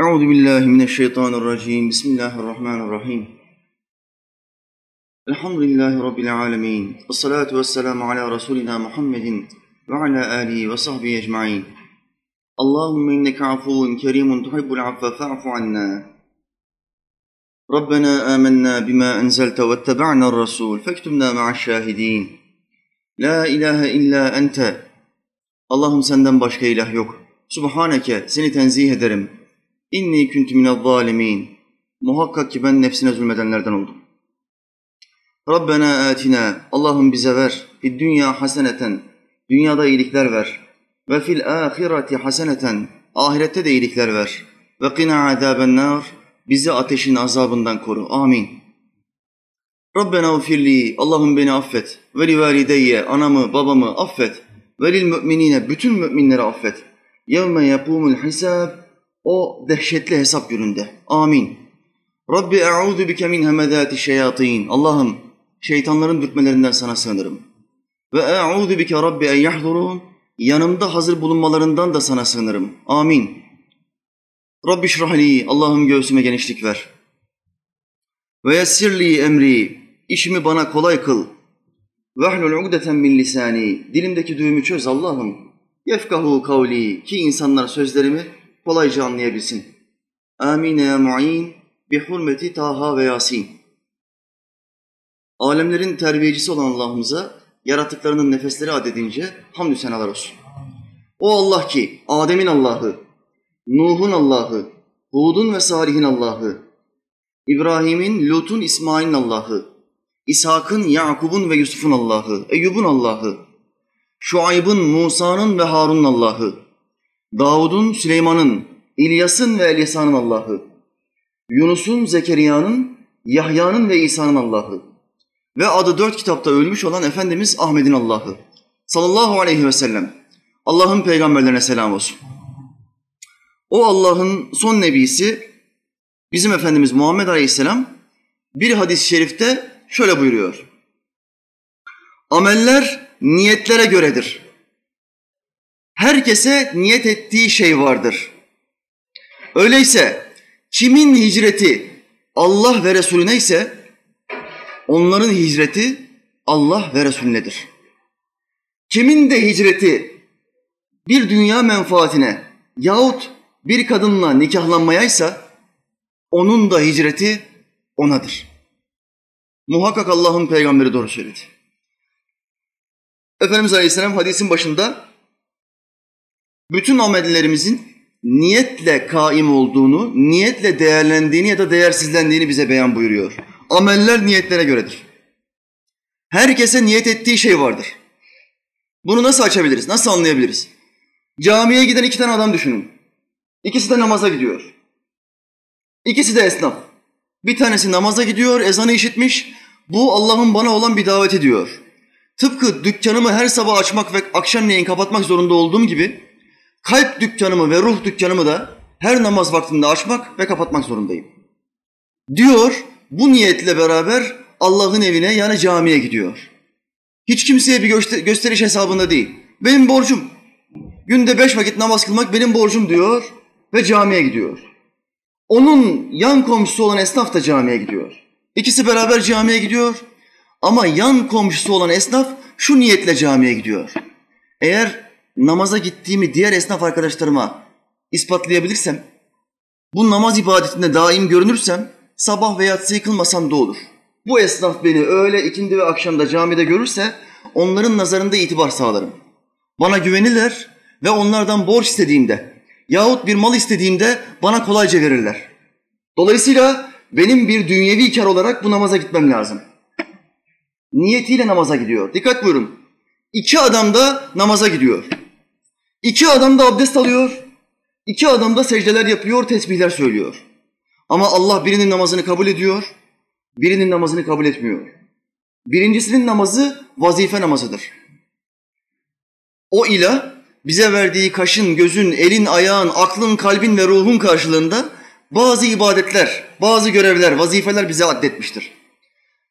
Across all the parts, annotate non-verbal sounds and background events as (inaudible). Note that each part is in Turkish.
أعوذ بالله من الشيطان الرجيم بسم الله الرحمن الرحيم الحمد لله رب العالمين والصلاة والسلام على رسولنا محمد وعلى آله وصحبه أجمعين اللهم إنك عفو كريم تحب العفو فاعف عنا ربنا آمنا بما أنزلت واتبعنا الرسول فاكتبنا مع الشاهدين La ilahe illa ente. Allah'ım senden başka ilah yok. Subhaneke seni tenzih ederim. İnni kuntu minel zalimin. Muhakkak ki ben nefsine zulmedenlerden oldum. Rabbena atina. Allah'ım bize ver. Fid dünya haseneten. Dünyada iyilikler ver. Ve fil ahireti haseneten. Ahirette de iyilikler ver. Ve qina azaben nar. Bizi ateşin azabından koru. Amin. Rabbena ufirli, Allah'ım beni affet. Ve li valideyye, anamı, babamı affet. Ve lil müminine, bütün müminleri affet. Yevme yapumul hisab, o dehşetli hesap gününde. Amin. Rabbi e'udu bike min hemedati şeyatin. Allah'ım şeytanların dürtmelerinden sana sığınırım. Ve e'udu bike Rabbi en yahdurun. Yanımda hazır bulunmalarından da sana sığınırım. Amin. Rabbi şrahli, Allah'ım göğsüme genişlik ver. Ve yessirli emri, işimi bana kolay kıl. Vehlul ugdeten min lisani, dilimdeki düğümü çöz Allah'ım. Yefkahu kavli, ki insanlar sözlerimi kolayca anlayabilsin. Amin ya mu'in, bi hurmeti Taha ve Yasin. Alemlerin terbiyecisi olan Allah'ımıza yaratıklarının nefesleri adedince hamdü senalar olsun. O Allah ki Adem'in Allah'ı, Nuh'un Allah'ı, Hud'un ve Salih'in Allah'ı, İbrahim'in, Lut'un, İsmail'in Allah'ı, İshak'ın, Yakub'un ve Yusuf'un Allah'ı, Eyyub'un Allah'ı, Şuayb'ın, Musa'nın ve Harun'un Allah'ı, Davud'un, Süleyman'ın, İlyas'ın ve Elyasa'nın Allah'ı, Yunus'un, Zekeriya'nın, Yahya'nın ve İsa'nın Allah'ı ve adı dört kitapta ölmüş olan Efendimiz Ahmet'in Allah'ı sallallahu aleyhi ve sellem. Allah'ın peygamberlerine selam olsun. O Allah'ın son nebisi bizim Efendimiz Muhammed Aleyhisselam bir hadis-i şerifte şöyle buyuruyor. Ameller niyetlere göredir. Herkese niyet ettiği şey vardır. Öyleyse kimin hicreti Allah ve Resulüne ise onların hicreti Allah ve Resulünedir. Kimin de hicreti bir dünya menfaatine yahut bir kadınla nikahlanmayaysa onun da hicreti onadır. Muhakkak Allah'ın peygamberi doğru söyledi. Efendimiz Aleyhisselam hadisin başında bütün amellerimizin niyetle kaim olduğunu, niyetle değerlendiğini ya da değersizlendiğini bize beyan buyuruyor. Ameller niyetlere göredir. Herkese niyet ettiği şey vardır. Bunu nasıl açabiliriz, nasıl anlayabiliriz? Camiye giden iki tane adam düşünün. İkisi de namaza gidiyor. İkisi de esnaf. Bir tanesi namaza gidiyor, ezanı işitmiş. Bu Allah'ın bana olan bir daveti diyor. Tıpkı dükkanımı her sabah açmak ve akşamleyin kapatmak zorunda olduğum gibi kalp dükkanımı ve ruh dükkanımı da her namaz vaktinde açmak ve kapatmak zorundayım. Diyor, bu niyetle beraber Allah'ın evine yani camiye gidiyor. Hiç kimseye bir göster- gösteriş hesabında değil. Benim borcum. Günde beş vakit namaz kılmak benim borcum diyor ve camiye gidiyor. Onun yan komşusu olan esnaf da camiye gidiyor. İkisi beraber camiye gidiyor ama yan komşusu olan esnaf şu niyetle camiye gidiyor. Eğer namaza gittiğimi diğer esnaf arkadaşlarıma ispatlayabilirsem, bu namaz ibadetinde daim görünürsem sabah ve yatsıyı kılmasam da olur. Bu esnaf beni öğle, ikindi ve akşamda camide görürse onların nazarında itibar sağlarım. Bana güvenirler ve onlardan borç istediğimde yahut bir mal istediğimde bana kolayca verirler. Dolayısıyla benim bir dünyevi kar olarak bu namaza gitmem lazım. Niyetiyle namaza gidiyor. Dikkat buyurun. İki adam da namaza gidiyor. İki adam da abdest alıyor. İki adam da secdeler yapıyor, tesbihler söylüyor. Ama Allah birinin namazını kabul ediyor, birinin namazını kabul etmiyor. Birincisinin namazı vazife namazıdır. O ilah bize verdiği kaşın, gözün, elin, ayağın, aklın, kalbin ve ruhun karşılığında bazı ibadetler, bazı görevler, vazifeler bize addetmiştir.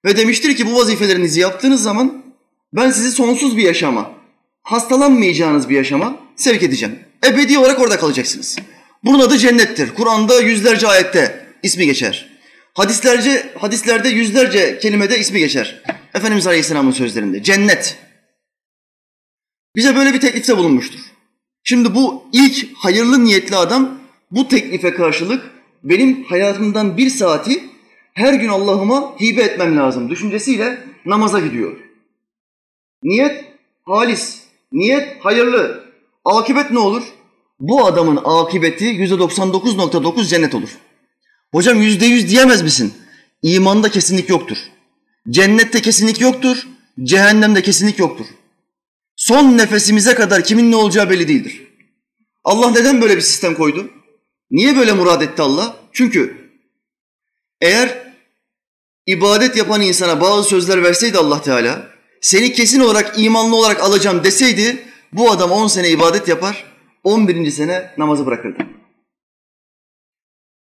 Ve demiştir ki bu vazifelerinizi yaptığınız zaman ben sizi sonsuz bir yaşama, hastalanmayacağınız bir yaşama sevk edeceğim. Ebedi olarak orada kalacaksınız. Bunun adı cennettir. Kur'an'da yüzlerce ayette ismi geçer. Hadislerce, hadislerde yüzlerce kelimede ismi geçer. Efendimiz Aleyhisselam'ın sözlerinde. Cennet. Bize böyle bir teklifte bulunmuştur. Şimdi bu ilk hayırlı niyetli adam bu teklife karşılık benim hayatımdan bir saati her gün Allah'ıma hibe etmem lazım düşüncesiyle namaza gidiyor. Niyet halis, niyet hayırlı. Akibet ne olur? Bu adamın akibeti yüzde 99.9 cennet olur. Hocam yüzde yüz diyemez misin? İmanda kesinlik yoktur. Cennette kesinlik yoktur. Cehennemde kesinlik yoktur. Son nefesimize kadar kimin ne olacağı belli değildir. Allah neden böyle bir sistem koydu? Niye böyle murad etti Allah? Çünkü eğer ibadet yapan insana bazı sözler verseydi Allah Teala, seni kesin olarak imanlı olarak alacağım deseydi, bu adam 10 sene ibadet yapar, 11. sene namazı bırakırdı.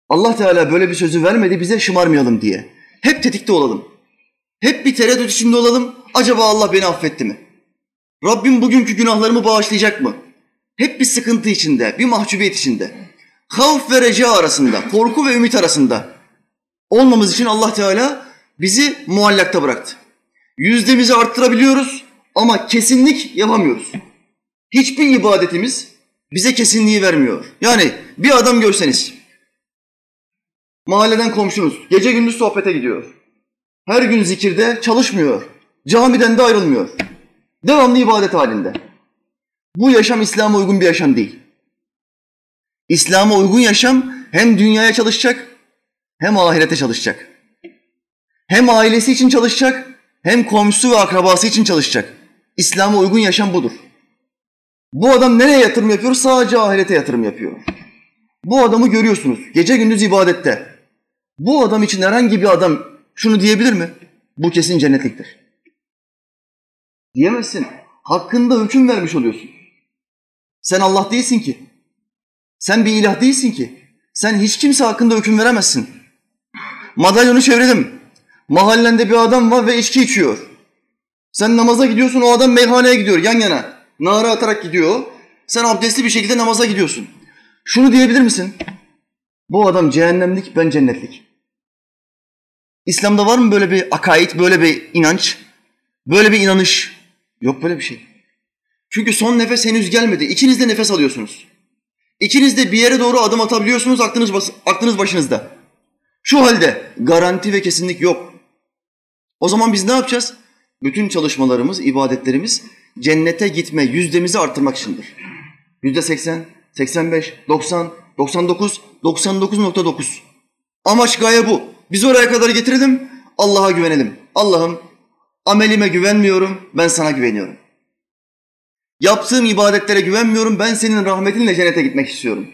Allah Teala böyle bir sözü vermedi bize şımarmayalım diye. Hep tetikte olalım. Hep bir tereddüt içinde olalım. Acaba Allah beni affetti mi? Rabbim bugünkü günahlarımı bağışlayacak mı? Hep bir sıkıntı içinde, bir mahcubiyet içinde. Havf ve reca arasında, korku ve ümit arasında olmamız için Allah Teala bizi muallakta bıraktı. Yüzdemizi arttırabiliyoruz ama kesinlik yapamıyoruz. Hiçbir ibadetimiz bize kesinliği vermiyor. Yani bir adam görseniz, mahalleden komşunuz gece gündüz sohbete gidiyor. Her gün zikirde çalışmıyor. Camiden de ayrılmıyor. Devamlı ibadet halinde. Bu yaşam İslam'a uygun bir yaşam değil. İslam'a uygun yaşam hem dünyaya çalışacak hem ahirete çalışacak. Hem ailesi için çalışacak hem komşusu ve akrabası için çalışacak. İslam'a uygun yaşam budur. Bu adam nereye yatırım yapıyor? Sadece ahirete yatırım yapıyor. Bu adamı görüyorsunuz. Gece gündüz ibadette. Bu adam için herhangi bir adam şunu diyebilir mi? Bu kesin cennetliktir. Diyemezsin. Hakkında hüküm vermiş oluyorsun. Sen Allah değilsin ki. Sen bir ilah değilsin ki. Sen hiç kimse hakkında hüküm veremezsin. Madalyonu çevirdim. Mahallende bir adam var ve içki içiyor. Sen namaza gidiyorsun, o adam meyhaneye gidiyor yan yana. Nara atarak gidiyor. Sen abdestli bir şekilde namaza gidiyorsun. Şunu diyebilir misin? Bu adam cehennemlik, ben cennetlik. İslam'da var mı böyle bir akaid, böyle bir inanç, böyle bir inanış? Yok böyle bir şey. Çünkü son nefes henüz gelmedi. İkiniz de nefes alıyorsunuz. İkiniz de bir yere doğru adım atabiliyorsunuz, aklınız, aklınız başınızda. Şu halde garanti ve kesinlik yok. O zaman biz ne yapacağız? Bütün çalışmalarımız, ibadetlerimiz cennete gitme yüzdemizi arttırmak içindir. Yüzde 80, 85, 90, 99, 99.9. Amaç gaye bu. Biz oraya kadar getirelim, Allah'a güvenelim. Allah'ım amelime güvenmiyorum, ben sana güveniyorum. Yaptığım ibadetlere güvenmiyorum, ben senin rahmetinle cennete gitmek istiyorum.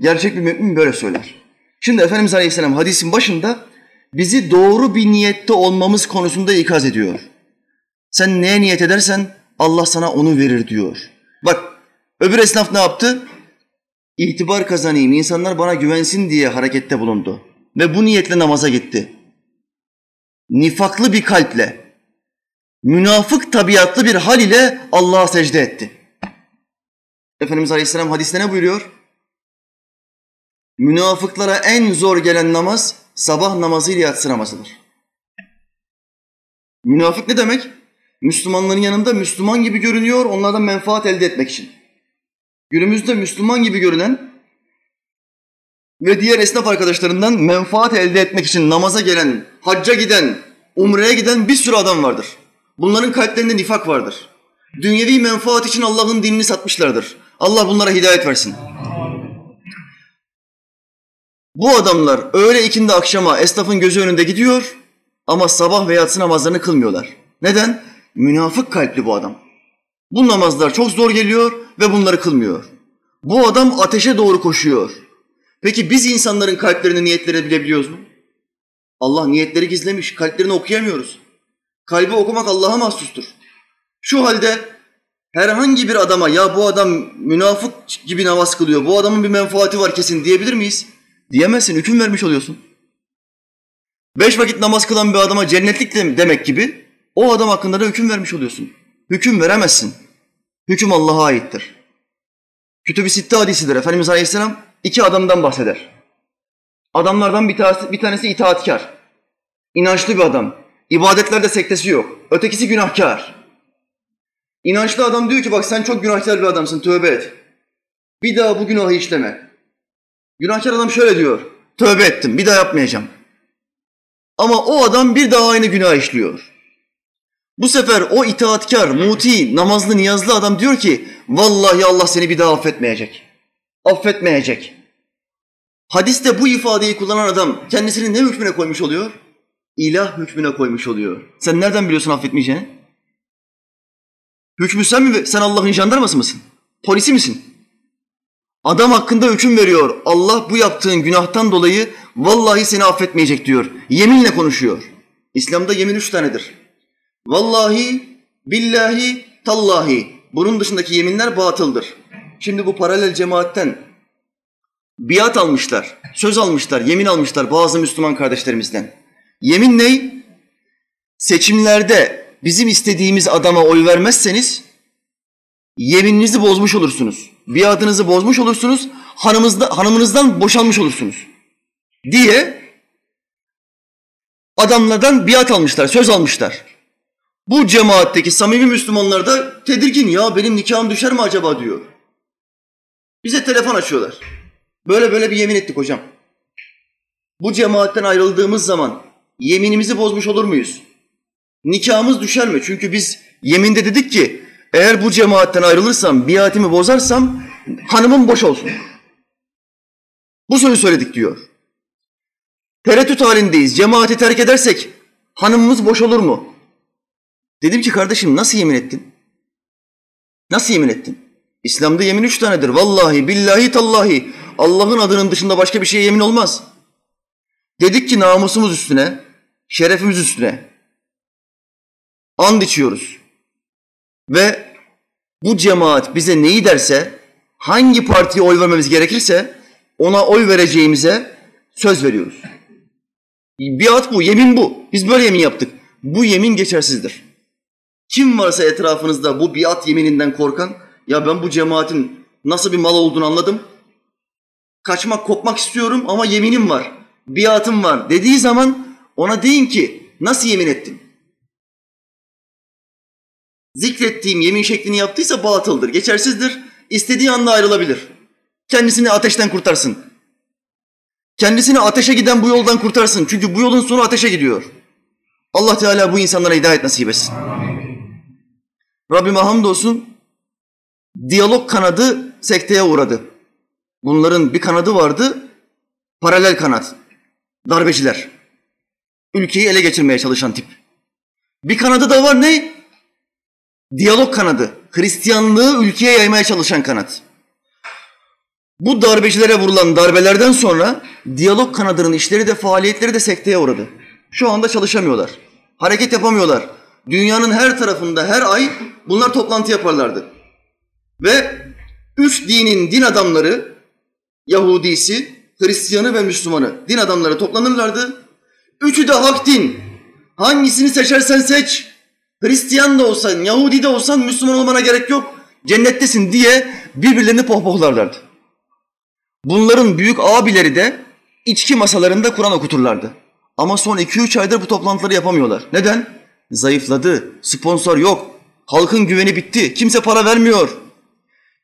Gerçek bir mümin böyle söyler. Şimdi Efendimiz Aleyhisselam hadisin başında bizi doğru bir niyette olmamız konusunda ikaz ediyor. Sen neye niyet edersen Allah sana onu verir diyor. Bak öbür esnaf ne yaptı? İtibar kazanayım, insanlar bana güvensin diye harekette bulundu. Ve bu niyetle namaza gitti. Nifaklı bir kalple, münafık tabiatlı bir hal ile Allah'a secde etti. Efendimiz Aleyhisselam hadiste ne buyuruyor? Münafıklara en zor gelen namaz sabah namazı ile yatsı namazıdır. Münafık ne demek? Müslümanların yanında Müslüman gibi görünüyor, onlardan menfaat elde etmek için. Günümüzde Müslüman gibi görünen ve diğer esnaf arkadaşlarından menfaat elde etmek için namaza gelen, hacca giden, umreye giden bir sürü adam vardır. Bunların kalplerinde nifak vardır. Dünyevi menfaat için Allah'ın dinini satmışlardır. Allah bunlara hidayet versin. Bu adamlar öğle ikindi akşama esnafın gözü önünde gidiyor ama sabah ve yatsı namazlarını kılmıyorlar. Neden? Münafık kalpli bu adam. Bu namazlar çok zor geliyor ve bunları kılmıyor. Bu adam ateşe doğru koşuyor. Peki biz insanların kalplerini, niyetlerini bilebiliyoruz mu? Allah niyetleri gizlemiş, kalplerini okuyamıyoruz. Kalbi okumak Allah'a mahsustur. Şu halde herhangi bir adama ya bu adam münafık gibi namaz kılıyor, bu adamın bir menfaati var kesin diyebilir miyiz? Diyemezsin, hüküm vermiş oluyorsun. Beş vakit namaz kılan bir adama cennetlik demek gibi o adam hakkında da hüküm vermiş oluyorsun. Hüküm veremezsin. Hüküm Allah'a aittir. Kütüb-i Sitte hadisidir. Efendimiz Aleyhisselam iki adamdan bahseder. Adamlardan bir tanesi, bir tanesi itaatkar. İnançlı bir adam. İbadetlerde sektesi yok. Ötekisi günahkar. İnançlı adam diyor ki bak sen çok günahkar bir adamsın tövbe et. Bir daha bu günahı işleme. Günahkar adam şöyle diyor. Tövbe ettim bir daha yapmayacağım. Ama o adam bir daha aynı günah işliyor. Bu sefer o itaatkar, muti, namazlı, niyazlı adam diyor ki vallahi Allah seni bir daha affetmeyecek. Affetmeyecek. Hadiste bu ifadeyi kullanan adam kendisini ne hükmüne koymuş oluyor? İlah hükmüne koymuş oluyor. Sen nereden biliyorsun affetmeyeceğini? Hükmü sen mi? Sen Allah'ın jandarması mısın? Polisi misin? Adam hakkında hüküm veriyor. Allah bu yaptığın günahtan dolayı vallahi seni affetmeyecek diyor. Yeminle konuşuyor. İslam'da yemin üç tanedir. Vallahi, billahi, tallahi. Bunun dışındaki yeminler batıldır. Şimdi bu paralel cemaatten biat almışlar, söz almışlar, yemin almışlar bazı Müslüman kardeşlerimizden. Yemin ney? Seçimlerde bizim istediğimiz adama oy vermezseniz yemininizi bozmuş olursunuz. Biatınızı bozmuş olursunuz. Hanımızda, hanımınızdan boşanmış olursunuz. Diye adamlardan biat almışlar, söz almışlar. Bu cemaatteki samimi Müslümanlar da tedirgin ya benim nikahım düşer mi acaba diyor. Bize telefon açıyorlar. Böyle böyle bir yemin ettik hocam. Bu cemaatten ayrıldığımız zaman yeminimizi bozmuş olur muyuz? Nikahımız düşer mi? Çünkü biz yeminde dedik ki eğer bu cemaatten ayrılırsam, biatimi bozarsam hanımım boş olsun. Bu sözü söyledik diyor. Tereddüt halindeyiz. Cemaati terk edersek hanımımız boş olur mu? Dedim ki kardeşim nasıl yemin ettin? Nasıl yemin ettin? İslam'da yemin üç tanedir. Vallahi, billahi, tallahi. Allah'ın adının dışında başka bir şeye yemin olmaz. Dedik ki namusumuz üstüne, şerefimiz üstüne. And içiyoruz. Ve bu cemaat bize neyi derse, hangi partiye oy vermemiz gerekirse ona oy vereceğimize söz veriyoruz. Biat bu, yemin bu. Biz böyle yemin yaptık. Bu yemin geçersizdir. Kim varsa etrafınızda bu biat yemininden korkan, ya ben bu cemaatin nasıl bir mal olduğunu anladım. Kaçmak, kopmak istiyorum ama yeminim var, biatım var dediği zaman ona deyin ki nasıl yemin ettin? Zikrettiğim yemin şeklini yaptıysa batıldır, geçersizdir. İstediği anda ayrılabilir. Kendisini ateşten kurtarsın. Kendisini ateşe giden bu yoldan kurtarsın. Çünkü bu yolun sonu ateşe gidiyor. Allah Teala bu insanlara hidayet nasip etsin. Rabbime hamdolsun diyalog kanadı sekteye uğradı. Bunların bir kanadı vardı, paralel kanat. Darbeciler. Ülkeyi ele geçirmeye çalışan tip. Bir kanadı da var ne? Diyalog kanadı. Hristiyanlığı ülkeye yaymaya çalışan kanat. Bu darbecilere vurulan darbelerden sonra diyalog kanadının işleri de faaliyetleri de sekteye uğradı. Şu anda çalışamıyorlar. Hareket yapamıyorlar. Dünyanın her tarafında her ay bunlar toplantı yaparlardı. Ve üç dinin din adamları, Yahudisi, Hristiyanı ve Müslümanı, din adamları toplanırlardı. Üçü de hak din. Hangisini seçersen seç. Hristiyan da olsan, Yahudi de olsan Müslüman olmana gerek yok. Cennettesin diye birbirlerini pohpohlarlardı. Bunların büyük abileri de içki masalarında Kur'an okuturlardı. Ama son iki üç aydır bu toplantıları yapamıyorlar. Neden? Zayıfladı, sponsor yok, halkın güveni bitti, kimse para vermiyor.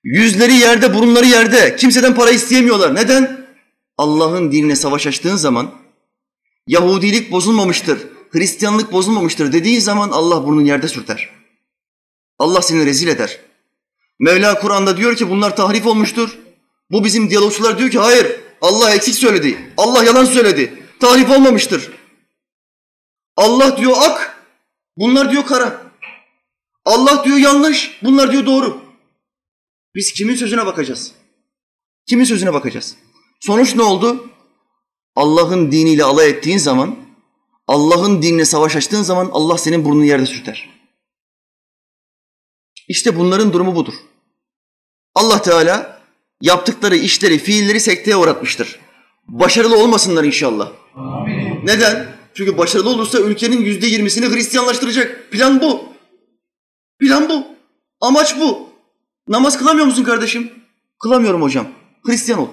Yüzleri yerde, burunları yerde, kimseden para isteyemiyorlar. Neden? Allah'ın dinine savaş açtığın zaman Yahudilik bozulmamıştır, Hristiyanlık bozulmamıştır dediğin zaman Allah burnunu yerde sürter. Allah seni rezil eder. Mevla Kur'an'da diyor ki bunlar tahrif olmuştur. Bu bizim diyalogçular diyor ki hayır Allah eksik söyledi. Allah yalan söyledi. Tahrif olmamıştır. Allah diyor ak, bunlar diyor kara. Allah diyor yanlış, bunlar diyor doğru. Biz kimin sözüne bakacağız? Kimin sözüne bakacağız? Sonuç ne oldu? Allah'ın diniyle alay ettiğin zaman, Allah'ın dinine savaş açtığın zaman Allah senin burnunu yerde sürter. İşte bunların durumu budur. Allah Teala yaptıkları işleri, fiilleri sekteye uğratmıştır. Başarılı olmasınlar inşallah. Amin. Neden? Çünkü başarılı olursa ülkenin yüzde yirmisini Hristiyanlaştıracak. Plan bu. Plan bu. Amaç bu. Namaz kılamıyor musun kardeşim? Kılamıyorum hocam. Hristiyan ol.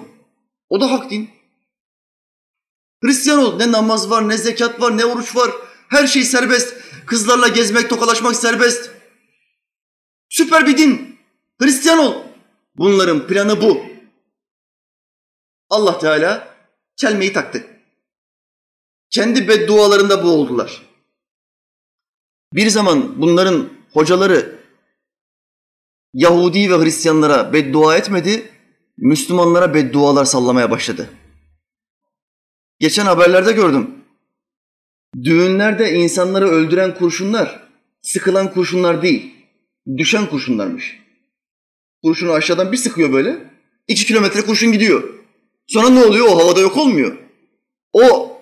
O da hak din. Hristiyan ol. Ne namaz var, ne zekat var, ne oruç var. Her şey serbest. Kızlarla gezmek, tokalaşmak serbest. Süper bir din. Hristiyan ol. Bunların planı bu. Allah Teala çelmeyi taktı. Kendi beddualarında bu oldular. Bir zaman bunların hocaları Yahudi ve Hristiyanlara beddua etmedi, Müslümanlara beddualar sallamaya başladı. Geçen haberlerde gördüm. Düğünlerde insanları öldüren kurşunlar, sıkılan kurşunlar değil, düşen kurşunlarmış. Kurşunu aşağıdan bir sıkıyor böyle, iki kilometre kurşun gidiyor. Sonra ne oluyor? O havada yok olmuyor. O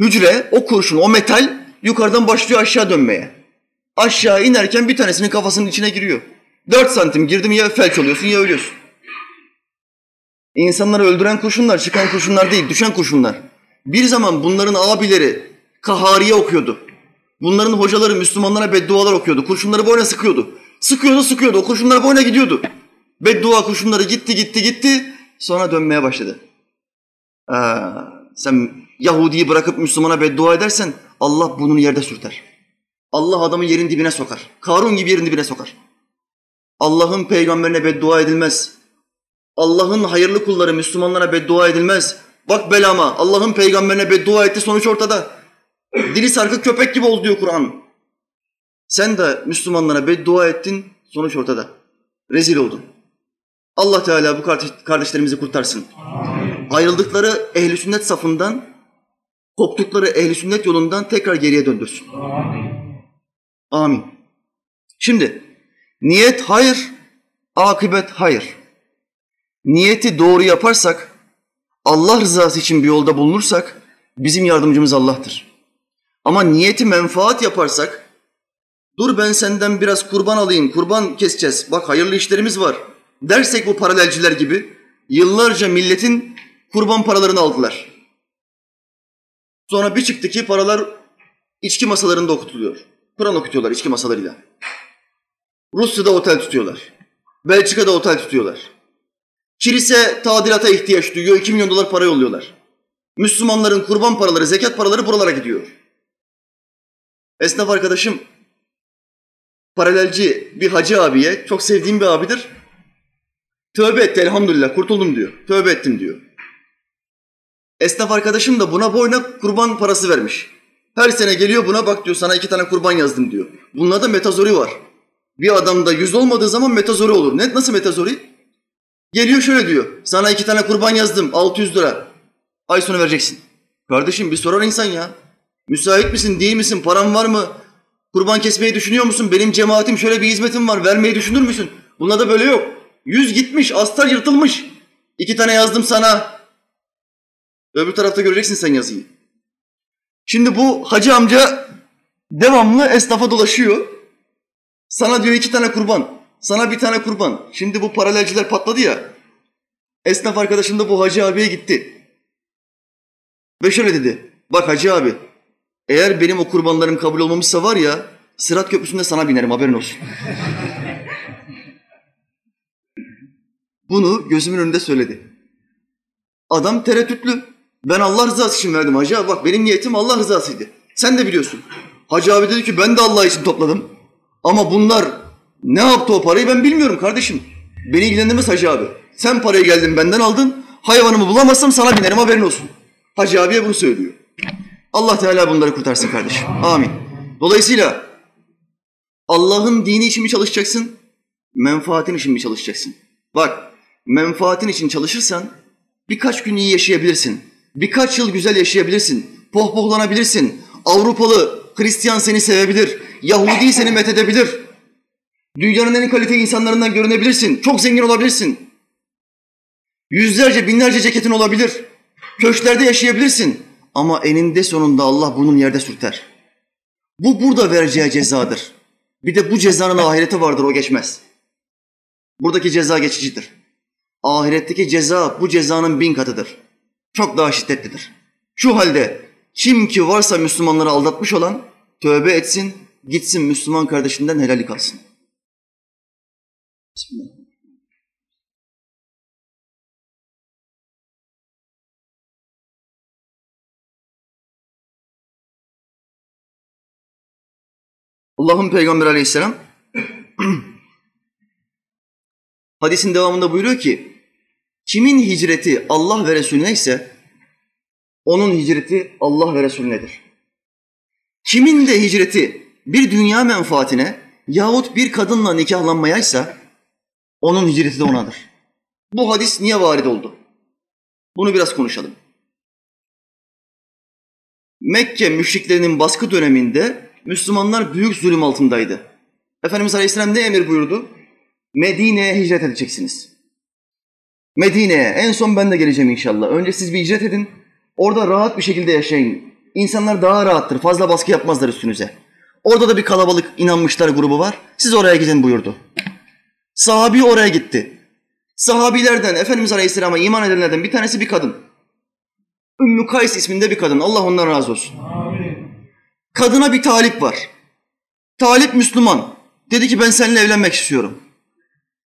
hücre, o kurşun, o metal yukarıdan başlıyor aşağı dönmeye. Aşağı inerken bir tanesinin kafasının içine giriyor. Dört santim girdim ya felç oluyorsun ya ölüyorsun. İnsanları öldüren kurşunlar, çıkan kurşunlar değil, düşen kurşunlar. Bir zaman bunların abileri kahariye okuyordu. Bunların hocaları Müslümanlara beddualar okuyordu. Kurşunları boyuna sıkıyordu. Sıkıyordu, sıkıyordu. O kurşunlar boyuna gidiyordu. Beddua kurşunları gitti, gitti, gitti. Sonra dönmeye başladı. Aa, sen Yahudi'yi bırakıp Müslümana beddua edersen Allah bunun yerde sürter. Allah adamı yerin dibine sokar. Karun gibi yerin dibine sokar. Allah'ın peygamberine beddua edilmez. Allah'ın hayırlı kulları Müslümanlara beddua edilmez. Bak belama Allah'ın peygamberine beddua etti sonuç ortada. Dili sarkık köpek gibi oldu diyor Kur'an. Sen de Müslümanlara beddua ettin sonuç ortada. Rezil oldun. Allah Teala bu kardeşlerimizi kurtarsın. Ayrıldıkları ehli sünnet safından, koptukları ehli sünnet yolundan tekrar geriye döndürsün. Amin. Şimdi niyet hayır, akıbet hayır. Niyeti doğru yaparsak, Allah rızası için bir yolda bulunursak bizim yardımcımız Allah'tır. Ama niyeti menfaat yaparsak, dur ben senden biraz kurban alayım, kurban keseceğiz, bak hayırlı işlerimiz var dersek bu paralelciler gibi yıllarca milletin kurban paralarını aldılar. Sonra bir çıktı ki paralar içki masalarında okutuluyor. Kur'an okutuyorlar içki masalarıyla. Rusya'da otel tutuyorlar. Belçika'da otel tutuyorlar. Kilise tadilata ihtiyaç duyuyor. 2 milyon dolar para yolluyorlar. Müslümanların kurban paraları, zekat paraları buralara gidiyor. Esnaf arkadaşım paralelci bir hacı abiye, çok sevdiğim bir abidir. Tövbe etti elhamdülillah kurtuldum diyor. Tövbe ettim diyor. Esnaf arkadaşım da buna boyuna kurban parası vermiş. Her sene geliyor buna bak diyor sana iki tane kurban yazdım diyor. Bunlarda metazori var. Bir adamda yüz olmadığı zaman metazori olur. Ne, nasıl metazori? Geliyor şöyle diyor. Sana iki tane kurban yazdım 600 lira. Ay sonu vereceksin. Kardeşim bir sorar insan ya. Müsait misin değil misin param var mı? Kurban kesmeyi düşünüyor musun? Benim cemaatim şöyle bir hizmetim var vermeyi düşünür müsün? Bunlarda böyle yok. Yüz gitmiş, astar yırtılmış. İki tane yazdım sana. Öbür tarafta göreceksin sen yazıyı. Şimdi bu hacı amca devamlı esnafa dolaşıyor. Sana diyor iki tane kurban. Sana bir tane kurban. Şimdi bu paralelciler patladı ya. Esnaf arkadaşım da bu hacı abiye gitti. Ve şöyle dedi. Bak hacı abi eğer benim o kurbanlarım kabul olmamışsa var ya Sırat Köprüsü'nde sana binerim haberin olsun. (laughs) Bunu gözümün önünde söyledi. Adam tereddütlü. Ben Allah rızası için verdim hacı abi. Bak benim niyetim Allah rızasıydı. Sen de biliyorsun. Hacı abi dedi ki ben de Allah için topladım. Ama bunlar ne yaptı o parayı ben bilmiyorum kardeşim. Beni ilgilendirmez hacı abi. Sen parayı geldin benden aldın. Hayvanımı bulamazsam sana binerim haberin olsun. Hacı abiye bunu söylüyor. Allah Teala bunları kurtarsın kardeşim. Amin. Dolayısıyla Allah'ın dini için mi çalışacaksın? Menfaatin için mi çalışacaksın? Bak menfaatin için çalışırsan birkaç gün iyi yaşayabilirsin. Birkaç yıl güzel yaşayabilirsin. Pohpohlanabilirsin. Avrupalı Hristiyan seni sevebilir. Yahudi seni methedebilir. Dünyanın en kalite insanlarından görünebilirsin. Çok zengin olabilirsin. Yüzlerce, binlerce ceketin olabilir. Köşklerde yaşayabilirsin. Ama eninde sonunda Allah bunun yerde sürter. Bu burada vereceği cezadır. Bir de bu cezanın ahireti vardır o geçmez. Buradaki ceza geçicidir. Ahiretteki ceza bu cezanın bin katıdır. Çok daha şiddetlidir. Şu halde kim ki varsa Müslümanları aldatmış olan tövbe etsin, gitsin Müslüman kardeşinden helali kalsın. Bismillah. Allah'ın Peygamberi aleyhisselam (clears throat) hadisin devamında buyuruyor ki kimin hicreti Allah ve Resulüne ise onun hicreti Allah ve Resulünedir. Kimin de hicreti bir dünya menfaatine yahut bir kadınla nikahlanmayaysa onun hicreti de onadır. Bu hadis niye varid oldu? Bunu biraz konuşalım. Mekke müşriklerinin baskı döneminde Müslümanlar büyük zulüm altındaydı. Efendimiz Aleyhisselam ne emir buyurdu? Medine'ye hicret edeceksiniz. Medine'ye. En son ben de geleceğim inşallah. Önce siz bir hicret edin. Orada rahat bir şekilde yaşayın. İnsanlar daha rahattır. Fazla baskı yapmazlar üstünüze. Orada da bir kalabalık inanmışlar grubu var. Siz oraya gidin buyurdu. Sahabi oraya gitti. Sahabilerden, Efendimiz Aleyhisselam'a iman edenlerden bir tanesi bir kadın. Ümmü Kays isminde bir kadın. Allah ondan razı olsun. Amin. Kadına bir talip var. Talip Müslüman. Dedi ki ben seninle evlenmek istiyorum.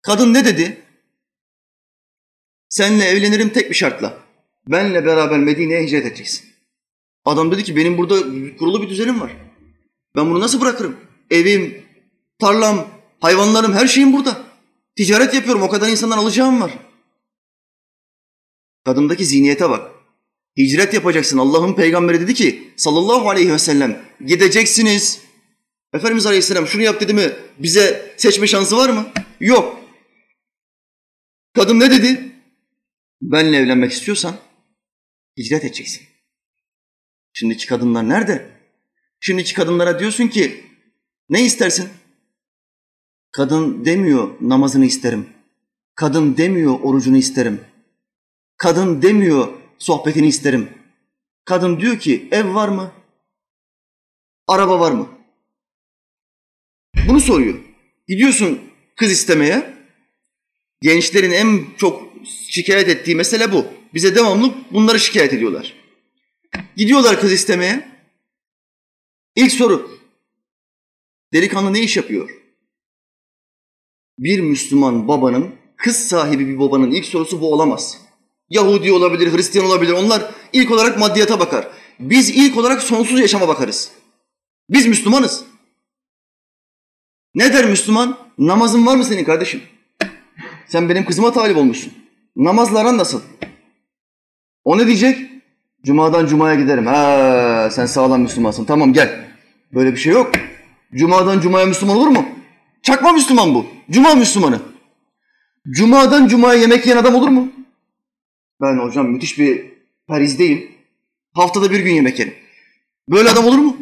Kadın ne dedi? Seninle evlenirim tek bir şartla. Benle beraber Medine'ye hicret edeceksin. Adam dedi ki benim burada kurulu bir düzenim var. Ben bunu nasıl bırakırım? Evim, tarlam, hayvanlarım, her şeyim burada. Ticaret yapıyorum, o kadar insandan alacağım var. Kadındaki zihniyete bak. Hicret yapacaksın. Allah'ın peygamberi dedi ki sallallahu aleyhi ve sellem gideceksiniz. Efendimiz aleyhisselam şunu yap dedi mi bize seçme şansı var mı? Yok. Kadın ne dedi? Benle evlenmek istiyorsan hicret edeceksin. Şimdiki kadınlar nerede? Şimdiki kadınlara diyorsun ki ne istersin? Kadın demiyor namazını isterim. Kadın demiyor orucunu isterim. Kadın demiyor sohbetini isterim. Kadın diyor ki ev var mı? Araba var mı? Bunu soruyor. Gidiyorsun kız istemeye. Gençlerin en çok şikayet ettiği mesele bu. Bize devamlı bunları şikayet ediyorlar. Gidiyorlar kız istemeye. İlk soru. Delikanlı ne iş yapıyor? Bir Müslüman babanın, kız sahibi bir babanın ilk sorusu bu olamaz. Yahudi olabilir, Hristiyan olabilir. Onlar ilk olarak maddiyata bakar. Biz ilk olarak sonsuz yaşama bakarız. Biz Müslümanız. Ne der Müslüman? Namazın var mı senin kardeşim? Sen benim kızıma talip olmuşsun. Namazların nasıl? O ne diyecek? Cuma'dan Cuma'ya giderim. Ha, sen sağlam Müslümansın. Tamam gel. Böyle bir şey yok. Cuma'dan Cuma'ya Müslüman olur mu? Çakma Müslüman bu. Cuma Müslümanı. Cuma'dan Cuma'ya yemek yiyen adam olur mu? Ben hocam müthiş bir perizdeyim. Haftada bir gün yemek yerim. Böyle adam olur mu?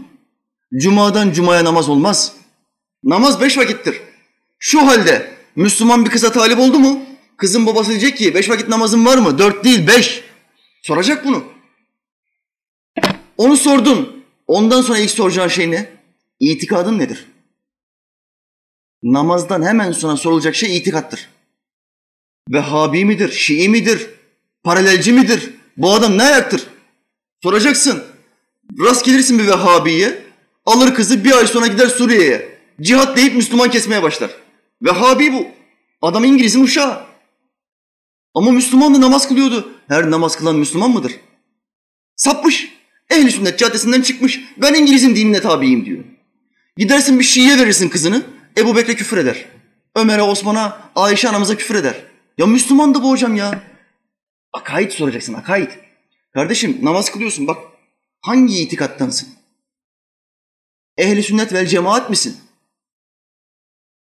Cuma'dan Cuma'ya namaz olmaz. Namaz beş vakittir. Şu halde Müslüman bir kıza talip oldu mu? Kızın babası diyecek ki beş vakit namazın var mı? Dört değil beş. Soracak bunu. Onu sordun. Ondan sonra ilk soracağın şey ne? İtikadın nedir? Namazdan hemen sonra sorulacak şey itikattır. Vehhabi midir? Şii midir? Paralelci midir? Bu adam ne ayaktır? Soracaksın. Rast gelirsin bir Vehhabiye. Alır kızı bir ay sonra gider Suriye'ye. Cihat deyip Müslüman kesmeye başlar. Vehhabi bu. Adam İngiliz'in uşağı. Ama Müslüman da namaz kılıyordu. Her namaz kılan Müslüman mıdır? Sapmış. Ehli sünnet caddesinden çıkmış. Ben İngiliz'in dinine tabiyim diyor. Gidersin bir Şii'ye verirsin kızını. Ebu Bekre küfür eder. Ömer'e, Osman'a, Ayşe anamıza küfür eder. Ya Müslüman da bu hocam ya. Akaid soracaksın, akaid. Kardeşim namaz kılıyorsun bak. Hangi itikattansın? Ehli sünnet vel cemaat misin?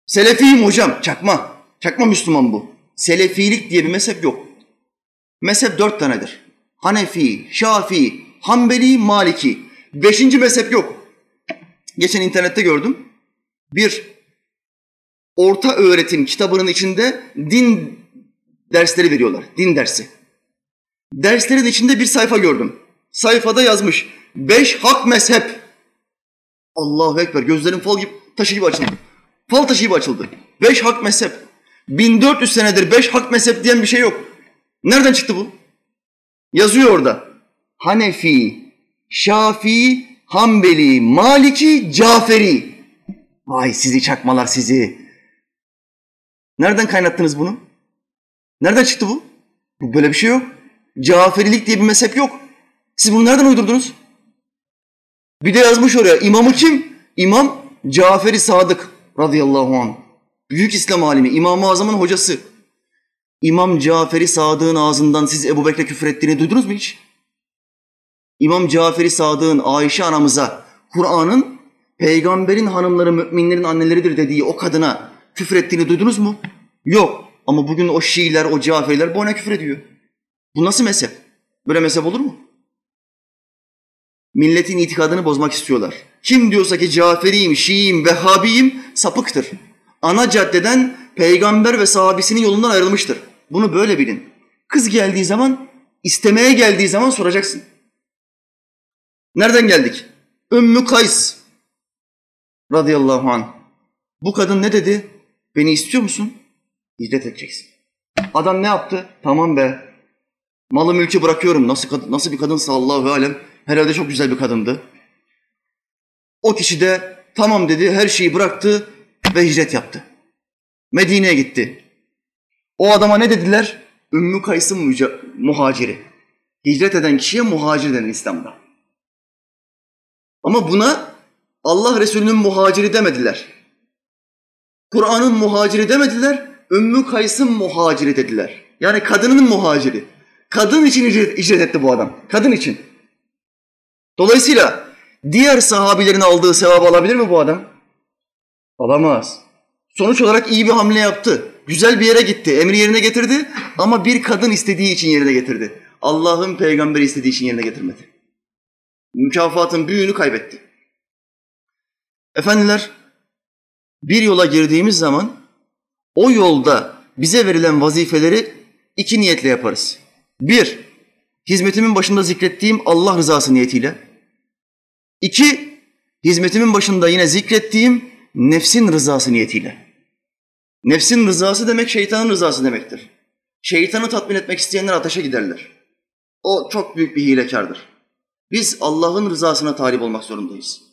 Selefiyim hocam, çakma. Çakma Müslüman bu. Selefilik diye bir mezhep yok. Mezhep dört tanedir. Hanefi, Şafii, Hanbeli, Maliki. Beşinci mezhep yok. Geçen internette gördüm. Bir orta öğretim kitabının içinde din dersleri veriyorlar. Din dersi. Derslerin içinde bir sayfa gördüm. Sayfada yazmış. Beş hak mezhep. Allahu Ekber. Gözlerim fal gibi, taşı gibi açıldı. Fal taşı gibi açıldı. Beş hak mezhep. 1400 senedir beş hak mezhep diyen bir şey yok. Nereden çıktı bu? Yazıyor orada. Hanefi, Şafii, Hanbeli, Maliki, Caferi. Vay sizi çakmalar sizi. Nereden kaynattınız bunu? Nereden çıktı bu? Böyle bir şey yok. Caferilik diye bir mezhep yok. Siz bunu nereden uydurdunuz? Bir de yazmış oraya imamı kim? İmam Cafer-i Sadık radıyallahu anh. Büyük İslam alimi, İmam-ı Azam'ın hocası. İmam Cafer-i Sadık'ın ağzından siz Ebu Bekir'e küfür ettiğini duydunuz mu hiç? İmam Cafer-i Sadık'ın Ayşe anamıza Kur'an'ın peygamberin hanımları müminlerin anneleridir dediği o kadına küfür ettiğini duydunuz mu? Yok. Ama bugün o Şiiler, o Caferiler bu ona küfür ediyor. Bu nasıl mezhep? Böyle mezhep olur mu? Milletin itikadını bozmak istiyorlar. Kim diyorsa ki Caferiyim, Şiiyim, Vehhabiyim sapıktır. Ana caddeden peygamber ve sahabesinin yolundan ayrılmıştır. Bunu böyle bilin. Kız geldiği zaman, istemeye geldiği zaman soracaksın. Nereden geldik? Ümmü Kays radıyallahu anh. Bu kadın ne dedi? Beni istiyor musun? Hicret edeceksin. Adam ne yaptı? Tamam be. Malı mülkü bırakıyorum. Nasıl, nasıl bir kadınsa Allahu alem. Herhalde çok güzel bir kadındı. O kişi de tamam dedi, her şeyi bıraktı ve hicret yaptı. Medine'ye gitti. O adama ne dediler? Ümmü Kays'ın muhaciri. Hicret eden kişiye muhacir denir İslam'da. Ama buna Allah Resulü'nün muhaciri demediler. Kur'an'ın muhaciri demediler, Ümmü Kays'ın muhaciri dediler. Yani kadının muhaciri. Kadın için icret, icret etti bu adam. Kadın için. Dolayısıyla diğer sahabilerin aldığı sevabı alabilir mi bu adam? Alamaz. Sonuç olarak iyi bir hamle yaptı. Güzel bir yere gitti. Emri yerine getirdi ama bir kadın istediği için yerine getirdi. Allah'ın peygamberi istediği için yerine getirmedi. Mükafatın büyüğünü kaybetti. Efendiler, bir yola girdiğimiz zaman o yolda bize verilen vazifeleri iki niyetle yaparız. Bir, hizmetimin başında zikrettiğim Allah rızası niyetiyle. İki, hizmetimin başında yine zikrettiğim nefsin rızası niyetiyle. Nefsin rızası demek şeytanın rızası demektir. Şeytanı tatmin etmek isteyenler ateşe giderler. O çok büyük bir hilekardır. Biz Allah'ın rızasına talip olmak zorundayız.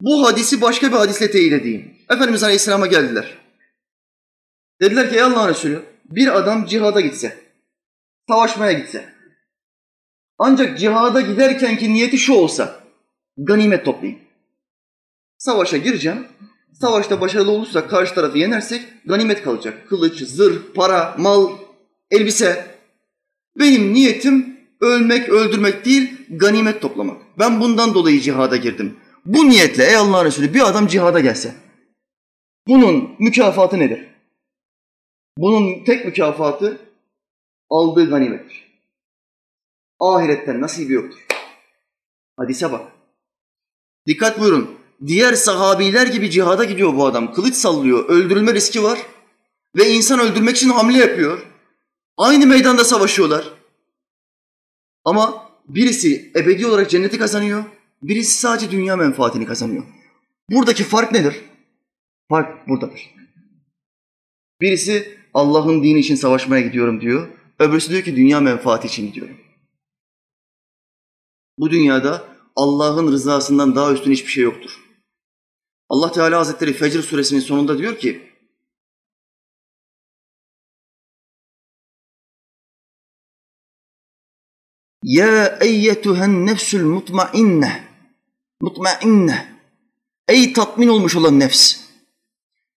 Bu hadisi başka bir hadisle teyit edeyim. Efendimiz Aleyhisselam'a geldiler. Dediler ki ey Allah'ın Resulü bir adam cihada gitse, savaşmaya gitse. Ancak cihada giderken ki niyeti şu olsa, ganimet toplayayım. Savaşa gireceğim, savaşta başarılı olursak, karşı tarafı yenersek ganimet kalacak. Kılıç, zırh, para, mal, elbise. Benim niyetim ölmek, öldürmek değil, ganimet toplamak. Ben bundan dolayı cihada girdim. Bu niyetle ey Allah Resulü bir adam cihada gelse, bunun mükafatı nedir? Bunun tek mükafatı aldığı ganimettir. Ahiretten nasibi yoktur. Hadise bak. Dikkat buyurun. Diğer sahabiler gibi cihada gidiyor bu adam. Kılıç sallıyor. Öldürülme riski var. Ve insan öldürmek için hamle yapıyor. Aynı meydanda savaşıyorlar. Ama birisi ebedi olarak cenneti kazanıyor. Birisi sadece dünya menfaatini kazanıyor. Buradaki fark nedir? Fark buradadır. Birisi Allah'ın dini için savaşmaya gidiyorum diyor. Öbürsü diyor ki dünya menfaati için gidiyorum. Bu dünyada Allah'ın rızasından daha üstün hiçbir şey yoktur. Allah Teala Hazretleri Fecr suresinin sonunda diyor ki Ya eyyetuhen nefsül mutmainne mutmainne Ey tatmin olmuş olan nefs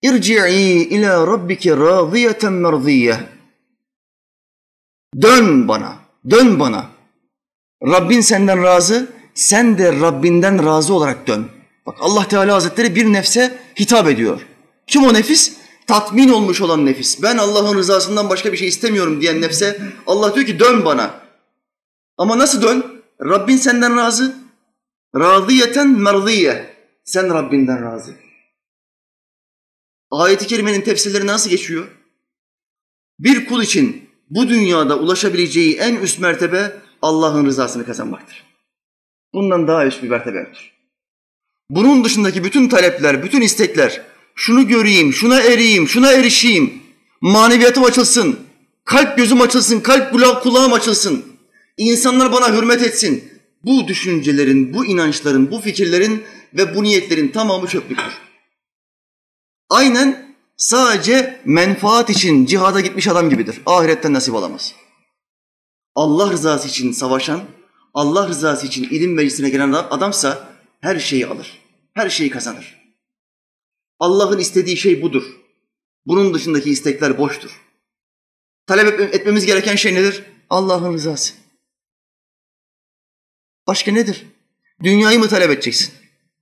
İrci'i ila rabbike radiyeten merziye Dön bana, dön bana. Rabbin senden razı, sen de Rabbinden razı olarak dön. Bak Allah Teala Hazretleri bir nefse hitap ediyor. Kim o nefis? Tatmin olmuş olan nefis. Ben Allah'ın rızasından başka bir şey istemiyorum diyen nefse Allah diyor ki dön bana. Ama nasıl dön? Rabbin senden razı. Radiyeten merziye. Sen Rabbinden razı. Ayet-i kerimenin tefsirleri nasıl geçiyor? Bir kul için bu dünyada ulaşabileceği en üst mertebe Allah'ın rızasını kazanmaktır. Bundan daha üst bir mertebe yoktur. Bunun dışındaki bütün talepler, bütün istekler, şunu göreyim, şuna eriyim, şuna erişeyim, maneviyatım açılsın, kalp gözüm açılsın, kalp kulağım açılsın, insanlar bana hürmet etsin. Bu düşüncelerin, bu inançların, bu fikirlerin ve bu niyetlerin tamamı çöplüktür. Aynen sadece menfaat için cihada gitmiş adam gibidir. Ahiretten nasip alamaz. Allah rızası için savaşan, Allah rızası için ilim meclisine gelen adamsa her şeyi alır. Her şeyi kazanır. Allah'ın istediği şey budur. Bunun dışındaki istekler boştur. Talep etmemiz gereken şey nedir? Allah'ın rızası. Başka nedir? Dünyayı mı talep edeceksin?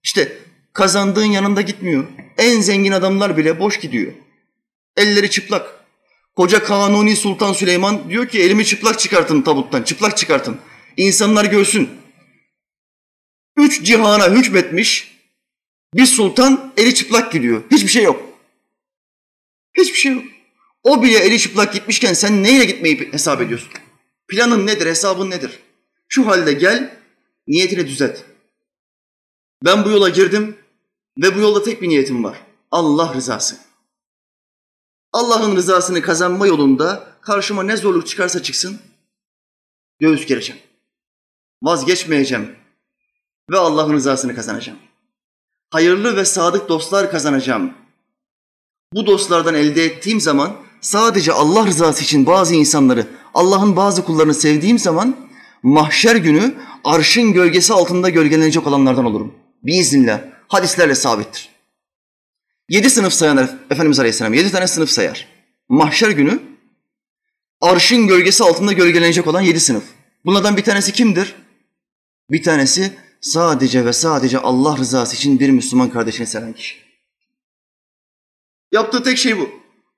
İşte kazandığın yanında gitmiyor. En zengin adamlar bile boş gidiyor. Elleri çıplak. Koca Kanuni Sultan Süleyman diyor ki elimi çıplak çıkartın tabuttan, çıplak çıkartın. İnsanlar görsün. Üç cihana hükmetmiş bir sultan eli çıplak gidiyor. Hiçbir şey yok. Hiçbir şey yok. O bile eli çıplak gitmişken sen neyle gitmeyi hesap ediyorsun? Planın nedir, hesabın nedir? Şu halde gel, niyetini düzelt. Ben bu yola girdim ve bu yolda tek bir niyetim var. Allah rızası. Allah'ın rızasını kazanma yolunda karşıma ne zorluk çıkarsa çıksın, göğüs gereceğim. Vazgeçmeyeceğim ve Allah'ın rızasını kazanacağım. Hayırlı ve sadık dostlar kazanacağım. Bu dostlardan elde ettiğim zaman sadece Allah rızası için bazı insanları, Allah'ın bazı kullarını sevdiğim zaman mahşer günü arşın gölgesi altında gölgelenecek olanlardan olurum. Biiznillah. Hadislerle sabittir. Yedi sınıf sayan Efendimiz Aleyhisselam, yedi tane sınıf sayar. Mahşer günü arşın gölgesi altında gölgelenecek olan yedi sınıf. Bunlardan bir tanesi kimdir? Bir tanesi sadece ve sadece Allah rızası için bir Müslüman kardeşini seven kişi. Yaptığı tek şey bu.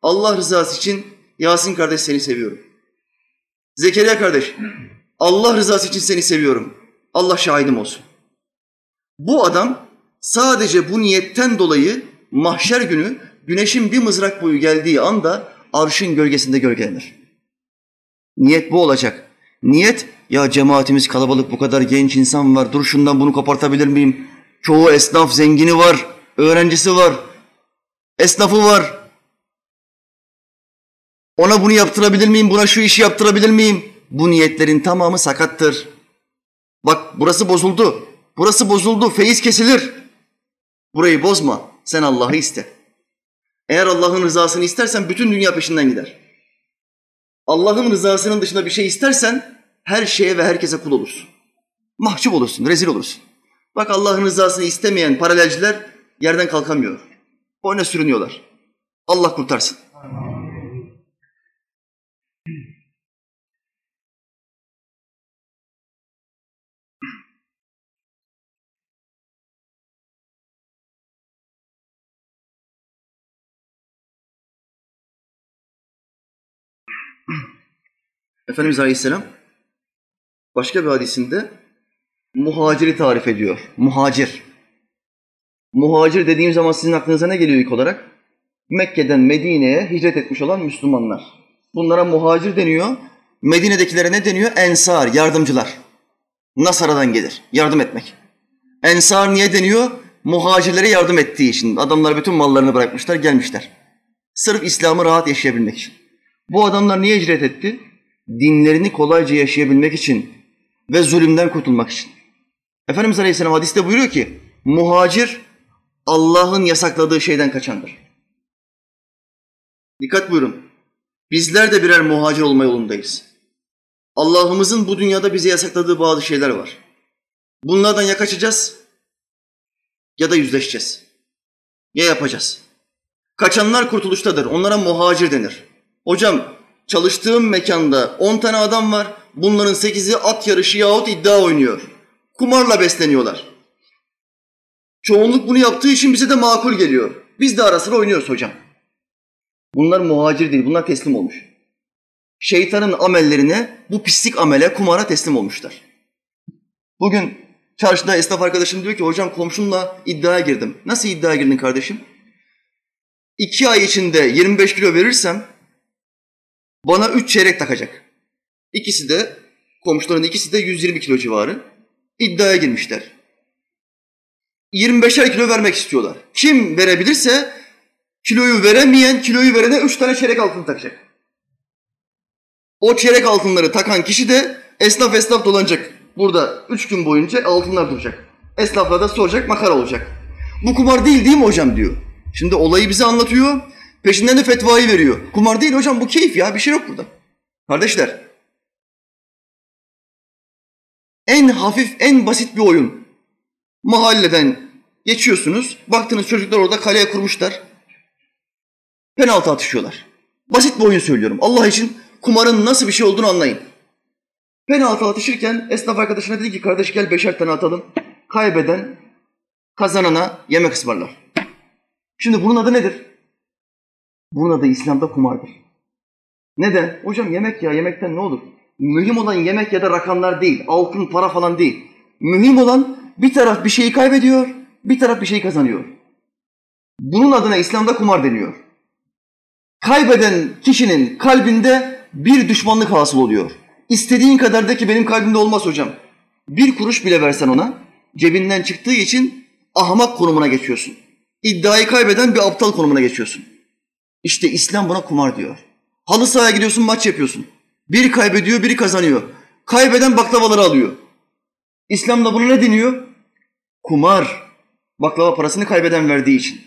Allah rızası için Yasin kardeş seni seviyorum. Zekeriya kardeş, Allah rızası için seni seviyorum. Allah şahidim olsun. Bu adam sadece bu niyetten dolayı mahşer günü güneşin bir mızrak boyu geldiği anda arşın gölgesinde gölgelenir. Niyet bu olacak. Niyet ya cemaatimiz kalabalık bu kadar genç insan var dur şundan bunu kopartabilir miyim? Çoğu esnaf zengini var, öğrencisi var, esnafı var. Ona bunu yaptırabilir miyim? Buna şu işi yaptırabilir miyim? Bu niyetlerin tamamı sakattır. Bak burası bozuldu. Burası bozuldu. Feyiz kesilir. Burayı bozma. Sen Allah'ı iste. Eğer Allah'ın rızasını istersen bütün dünya peşinden gider. Allah'ın rızasının dışında bir şey istersen her şeye ve herkese kul olursun. Mahcup olursun, rezil olursun. Bak Allah'ın rızasını istemeyen paralelciler yerden kalkamıyor. Boyuna sürünüyorlar. Allah kurtarsın. Efendimiz Aleyhisselam başka bir hadisinde muhaciri tarif ediyor. Muhacir. Muhacir dediğim zaman sizin aklınıza ne geliyor ilk olarak? Mekke'den Medine'ye hicret etmiş olan Müslümanlar. Bunlara muhacir deniyor. Medine'dekilere ne deniyor? Ensar, yardımcılar. Nasara'dan gelir, yardım etmek. Ensar niye deniyor? Muhacirlere yardım ettiği için. Adamlar bütün mallarını bırakmışlar, gelmişler. Sırf İslam'ı rahat yaşayabilmek için. Bu adamlar niye hicret etti? Dinlerini kolayca yaşayabilmek için ve zulümden kurtulmak için. Efendimiz Aleyhisselam hadiste buyuruyor ki, muhacir Allah'ın yasakladığı şeyden kaçandır. Dikkat buyurun. Bizler de birer muhacir olma yolundayız. Allah'ımızın bu dünyada bize yasakladığı bazı şeyler var. Bunlardan ya kaçacağız ya da yüzleşeceğiz. Ya yapacağız. Kaçanlar kurtuluştadır. Onlara muhacir denir. Hocam çalıştığım mekanda 10 tane adam var. Bunların 8'i at yarışı yahut iddia oynuyor. Kumarla besleniyorlar. Çoğunluk bunu yaptığı için bize de makul geliyor. Biz de ara sıra oynuyoruz hocam. Bunlar muhacir değil, bunlar teslim olmuş. Şeytanın amellerine, bu pislik amele, kumara teslim olmuşlar. Bugün çarşıda esnaf arkadaşım diyor ki hocam komşumla iddiaya girdim. Nasıl iddiaya girdin kardeşim? İki ay içinde 25 kilo verirsem bana üç çeyrek takacak. İkisi de, komşuların ikisi de 120 kilo civarı. iddiaya girmişler. 25'er kilo vermek istiyorlar. Kim verebilirse kiloyu veremeyen kiloyu verene üç tane çeyrek altın takacak. O çeyrek altınları takan kişi de esnaf esnaf dolanacak. Burada üç gün boyunca altınlar duracak. Esnaflar da soracak, makara olacak. Bu kumar değil değil mi hocam diyor. Şimdi olayı bize anlatıyor. Peşinden de fetvayı veriyor. Kumar değil hocam bu keyif ya bir şey yok burada. Kardeşler en hafif en basit bir oyun. Mahalleden Geçiyorsunuz. Baktınız çocuklar orada kaleye kurmuşlar. Penaltı atışıyorlar. Basit bir oyun söylüyorum. Allah için kumarın nasıl bir şey olduğunu anlayın. Penaltı atışırken esnaf arkadaşına dedi ki kardeş gel beşer tane atalım. Kaybeden kazanana yemek ısmarlar. Şimdi bunun adı nedir? Bunun adı İslam'da kumardır. Neden? Hocam yemek ya yemekten ne olur? Mühim olan yemek ya da rakamlar değil, altın, para falan değil. Mühim olan bir taraf bir şeyi kaybediyor, bir taraf bir şeyi kazanıyor. Bunun adına İslam'da kumar deniyor. Kaybeden kişinin kalbinde bir düşmanlık hasıl oluyor. İstediğin kadar de ki benim kalbimde olmaz hocam. Bir kuruş bile versen ona, cebinden çıktığı için ahmak konumuna geçiyorsun. İddiayı kaybeden bir aptal konumuna geçiyorsun. İşte İslam buna kumar diyor. Halı sahaya gidiyorsun maç yapıyorsun. Biri kaybediyor biri kazanıyor. Kaybeden baklavaları alıyor. İslam'da buna ne deniyor? Kumar. Baklava parasını kaybeden verdiği için.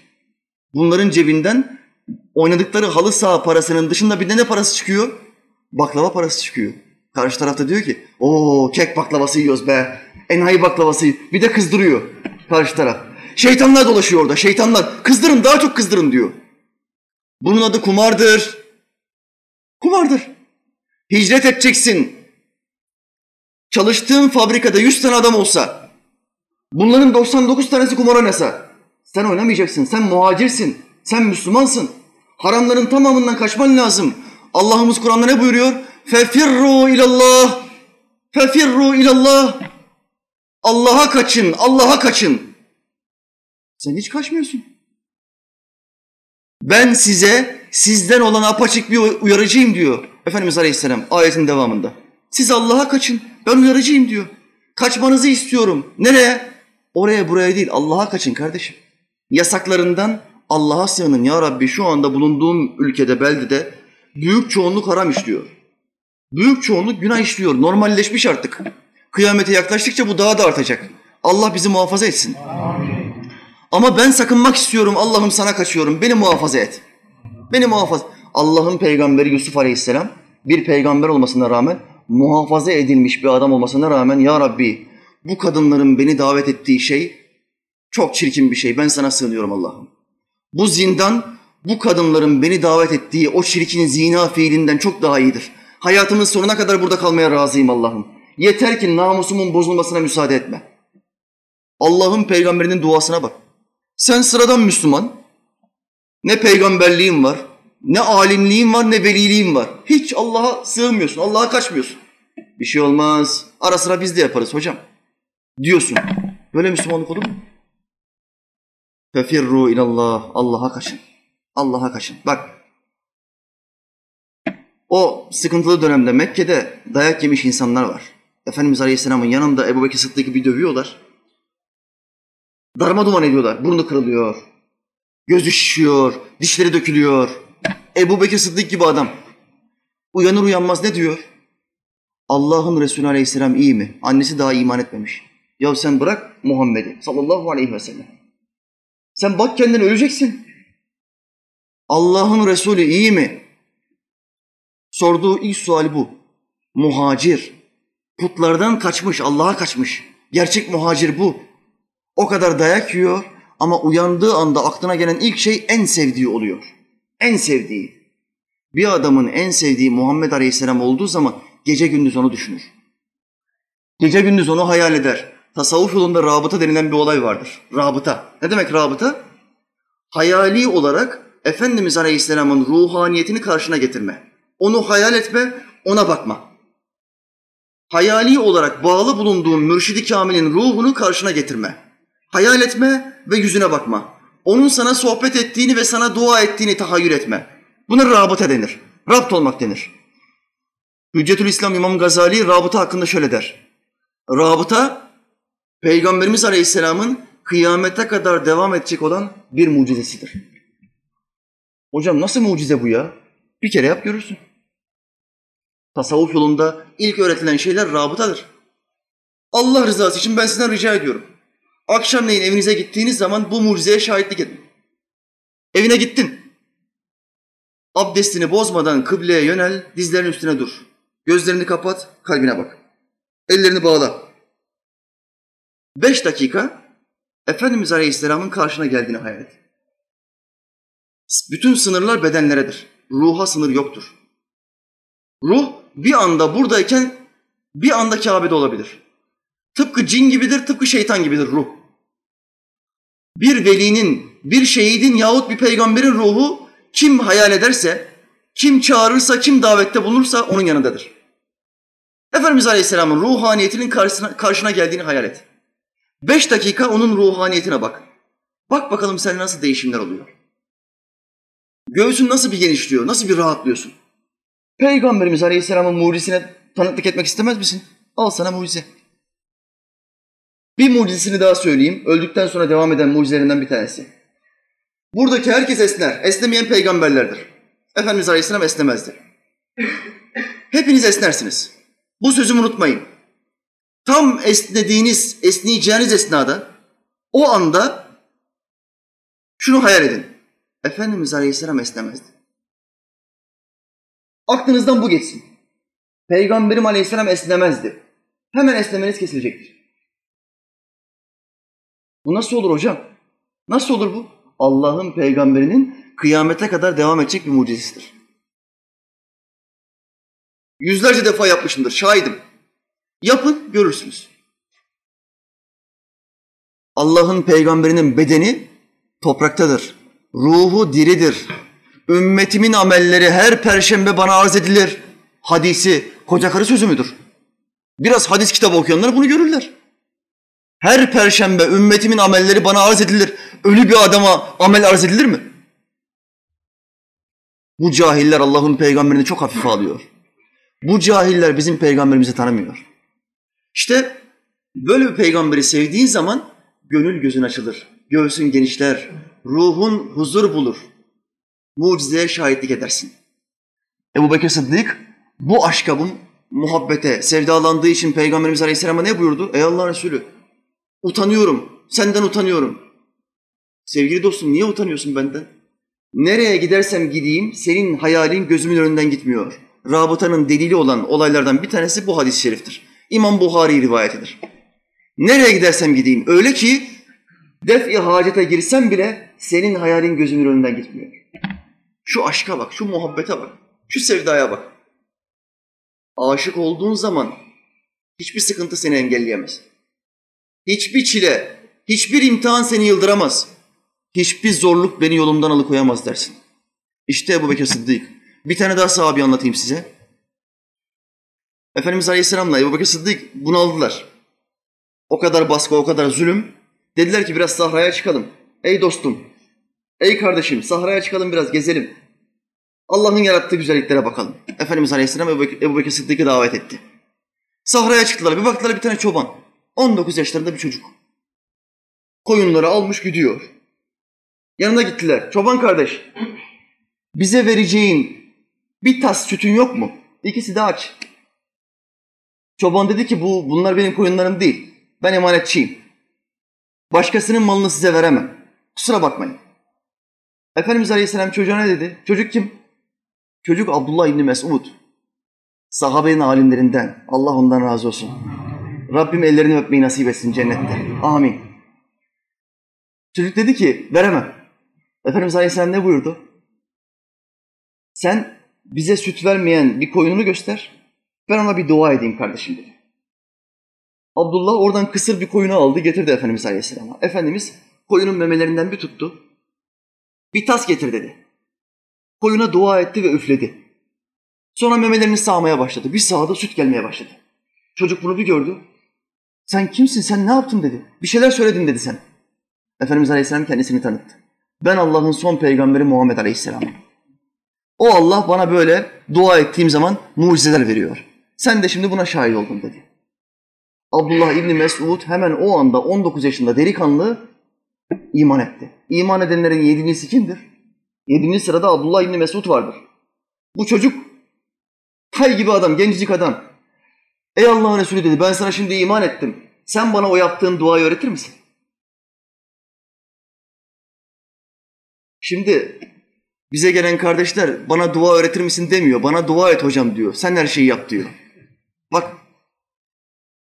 Bunların cebinden oynadıkları halı saha parasının dışında bir de ne parası çıkıyor? Baklava parası çıkıyor. Karşı tarafta diyor ki, o kek baklavası yiyoruz be. Enayi baklavası bir de kızdırıyor karşı taraf. Şeytanlar dolaşıyor orada, şeytanlar. Kızdırın, daha çok kızdırın diyor. Bunun adı kumardır. Kumardır. Hicret edeceksin. Çalıştığın fabrikada 100 tane adam olsa, bunların 99 tanesi kumar oynasa, sen oynamayacaksın, sen muhacirsin, sen Müslümansın. Haramların tamamından kaçman lazım. Allah'ımız Kur'an'da ne buyuruyor? Fefirru ilallah. Fefirru ilallah. Allah'a kaçın, Allah'a kaçın. Sen hiç kaçmıyorsun. Ben size sizden olan apaçık bir uyarıcıyım diyor Efendimiz Aleyhisselam ayetin devamında. Siz Allah'a kaçın. Ben uyarıcıyım diyor. Kaçmanızı istiyorum. Nereye? Oraya buraya değil. Allah'a kaçın kardeşim. Yasaklarından Allah'a sığının. Ya Rabbi şu anda bulunduğum ülkede, beldede büyük çoğunluk haram işliyor. Büyük çoğunluk günah işliyor. Normalleşmiş artık. Kıyamete yaklaştıkça bu daha da artacak. Allah bizi muhafaza etsin. Amin. Ama ben sakınmak istiyorum. Allah'ım sana kaçıyorum. Beni muhafaza et. Beni muhafaza. Allah'ın peygamberi Yusuf Aleyhisselam bir peygamber olmasına rağmen muhafaza edilmiş bir adam olmasına rağmen ya Rabbi bu kadınların beni davet ettiği şey çok çirkin bir şey. Ben sana sığınıyorum Allah'ım. Bu zindan bu kadınların beni davet ettiği o çirkin zina fiilinden çok daha iyidir. Hayatımın sonuna kadar burada kalmaya razıyım Allah'ım. Yeter ki namusumun bozulmasına müsaade etme. Allah'ın peygamberinin duasına bak. Sen sıradan Müslüman, ne peygamberliğin var, ne alimliğin var, ne veliliğin var. Hiç Allah'a sığmıyorsun, Allah'a kaçmıyorsun. Bir şey olmaz, ara sıra biz de yaparız hocam. Diyorsun. Böyle Müslümanlık olur mu? Fefirru ilallah, Allah'a kaçın. Allah'a kaçın. Bak, o sıkıntılı dönemde Mekke'de dayak yemiş insanlar var. Efendimiz Aleyhisselam'ın yanında Ebu Bekir Sıddık'ı bir dövüyorlar. Darma duman ediyorlar. Burnu kırılıyor. Gözü şişiyor. Dişleri dökülüyor. Ebu Bekir Sıddık gibi adam. Uyanır uyanmaz ne diyor? Allah'ın Resulü Aleyhisselam iyi mi? Annesi daha iman etmemiş. Ya sen bırak Muhammed'i sallallahu aleyhi ve sellem. Sen bak kendini öleceksin. Allah'ın Resulü iyi mi? Sorduğu ilk suali bu. Muhacir. Putlardan kaçmış, Allah'a kaçmış. Gerçek muhacir bu. O kadar dayak yiyor ama uyandığı anda aklına gelen ilk şey en sevdiği oluyor. En sevdiği. Bir adamın en sevdiği Muhammed Aleyhisselam olduğu zaman gece gündüz onu düşünür. Gece gündüz onu hayal eder. Tasavvuf yolunda rabıta denilen bir olay vardır. Rabıta. Ne demek rabıta? Hayali olarak Efendimiz Aleyhisselam'ın ruhaniyetini karşına getirme. Onu hayal etme, ona bakma. Hayali olarak bağlı bulunduğun mürşidi kamilin ruhunu karşına getirme. Hayal etme ve yüzüne bakma. Onun sana sohbet ettiğini ve sana dua ettiğini tahayyül etme. Buna rabıta denir. Rabt olmak denir. Hüccetül İslam İmam Gazali rabıta hakkında şöyle der. Rabıta, Peygamberimiz Aleyhisselam'ın kıyamete kadar devam edecek olan bir mucizesidir. Hocam nasıl mucize bu ya? Bir kere yap görürsün. Tasavvuf yolunda ilk öğretilen şeyler rabıtadır. Allah rızası için ben sizden rica ediyorum. Akşamleyin evinize gittiğiniz zaman bu mucizeye şahitlik edin. Evine gittin. Abdestini bozmadan kıbleye yönel, dizlerin üstüne dur. Gözlerini kapat, kalbine bak. Ellerini bağla. Beş dakika Efendimiz Aleyhisselam'ın karşına geldiğini hayal et. Bütün sınırlar bedenleredir. Ruha sınır yoktur. Ruh bir anda buradayken bir anda Kabe'de olabilir. Tıpkı cin gibidir, tıpkı şeytan gibidir ruh. Bir velinin, bir şehidin yahut bir peygamberin ruhu kim hayal ederse, kim çağırırsa, kim davette bulunursa onun yanındadır. Efendimiz Aleyhisselam'ın ruhaniyetinin karşısına, karşına geldiğini hayal et. Beş dakika onun ruhaniyetine bak. Bak bakalım sen nasıl değişimler oluyor. Göğsün nasıl bir genişliyor, nasıl bir rahatlıyorsun. Peygamberimiz Aleyhisselam'ın mucizesine tanıklık etmek istemez misin? Al sana mucize. Bir mucizesini daha söyleyeyim. Öldükten sonra devam eden mucizelerinden bir tanesi. Buradaki herkes esner. Esnemeyen peygamberlerdir. Efendimiz Aleyhisselam esnemezdi. Hepiniz esnersiniz. Bu sözümü unutmayın. Tam esnediğiniz, esneyeceğiniz esnada, o anda şunu hayal edin. Efendimiz Aleyhisselam esnemezdi. Aklınızdan bu geçsin. Peygamberim Aleyhisselam esnemezdi. Hemen esnemeniz kesilecektir. Bu nasıl olur hocam? Nasıl olur bu? Allah'ın peygamberinin kıyamete kadar devam edecek bir mucizesidir. Yüzlerce defa yapmışımdır, şahidim. Yapın, görürsünüz. Allah'ın peygamberinin bedeni topraktadır. Ruhu diridir. Ümmetimin amelleri her perşembe bana arz edilir. Hadisi koca karı sözü müdür? Biraz hadis kitabı okuyanlar bunu görürler. Her perşembe ümmetimin amelleri bana arz edilir. Ölü bir adama amel arz edilir mi? Bu cahiller Allah'ın peygamberini çok hafife alıyor. Bu cahiller bizim peygamberimizi tanımıyor. İşte böyle bir peygamberi sevdiğin zaman gönül gözün açılır, göğsün genişler, ruhun huzur bulur. Mucizeye şahitlik edersin. Ebu Bekir Sıddık bu aşka, bu muhabbete sevdalandığı için Peygamberimiz Aleyhisselam'a ne buyurdu? Ey Allah Resulü utanıyorum, senden utanıyorum. Sevgili dostum niye utanıyorsun benden? Nereye gidersem gideyim senin hayalin gözümün önünden gitmiyor. Rabıtanın delili olan olaylardan bir tanesi bu hadis-i şeriftir. İmam Buhari rivayet eder. Nereye gidersem gideyim öyle ki def-i hacete girsem bile senin hayalin gözümün önünden gitmiyor. Şu aşka bak, şu muhabbete bak, şu sevdaya bak. Aşık olduğun zaman hiçbir sıkıntı seni engelleyemez. Hiçbir çile, hiçbir imtihan seni yıldıramaz. Hiçbir zorluk beni yolumdan alıkoyamaz dersin. İşte Ebu Bekir Sıddık. Bir tane daha sahabi anlatayım size. Efendimiz Aleyhisselam'la Ebu Bekir Sıddık bunaldılar. O kadar baskı, o kadar zulüm. Dediler ki biraz sahraya çıkalım. Ey dostum, ey kardeşim sahraya çıkalım biraz gezelim. Allah'ın yarattığı güzelliklere bakalım. Efendimiz Aleyhisselam Ebu Bekir, Ebu Bekir Sıddık'ı davet etti. Sahraya çıktılar. Bir baktılar bir tane çoban. 19 yaşlarında bir çocuk. Koyunları almış gidiyor. Yanına gittiler. Çoban kardeş, bize vereceğin bir tas sütün yok mu? İkisi de aç. Çoban dedi ki bu bunlar benim koyunlarım değil. Ben emanetçiyim. Başkasının malını size veremem. Kusura bakmayın. Efendimiz Aleyhisselam çocuğa ne dedi? Çocuk kim? Çocuk Abdullah İbni Mesud. Sahabenin alimlerinden. Allah ondan razı olsun. Rabbim ellerini öpmeyi nasip etsin cennette. Amin. Çocuk dedi ki veremem. Efendimiz Aleyhisselam ne buyurdu? Sen bize süt vermeyen bir koyununu göster. Ben ona bir dua edeyim kardeşim dedi. Abdullah oradan kısır bir koyunu aldı getirdi Efendimiz Aleyhisselam'a. Efendimiz koyunun memelerinden bir tuttu. Bir tas getir dedi. Koyuna dua etti ve üfledi. Sonra memelerini sağmaya başladı. Bir sağda süt gelmeye başladı. Çocuk bunu bir gördü. Sen kimsin, sen ne yaptın dedi. Bir şeyler söyledin dedi sen. Efendimiz Aleyhisselam kendisini tanıttı. Ben Allah'ın son peygamberi Muhammed Aleyhisselam. O Allah bana böyle dua ettiğim zaman mucizeler veriyor. Sen de şimdi buna şahit oldun dedi. Abdullah İbni Mesud hemen o anda 19 yaşında delikanlı iman etti. İman edenlerin yedincisi kimdir? Yedinci sırada Abdullah İbni Mesud vardır. Bu çocuk tay gibi adam, gencecik adam. Ey Allah'ın Resulü dedi ben sana şimdi iman ettim. Sen bana o yaptığın duayı öğretir misin? Şimdi bize gelen kardeşler bana dua öğretir misin demiyor. Bana dua et hocam diyor. Sen her şeyi yap diyor. Bak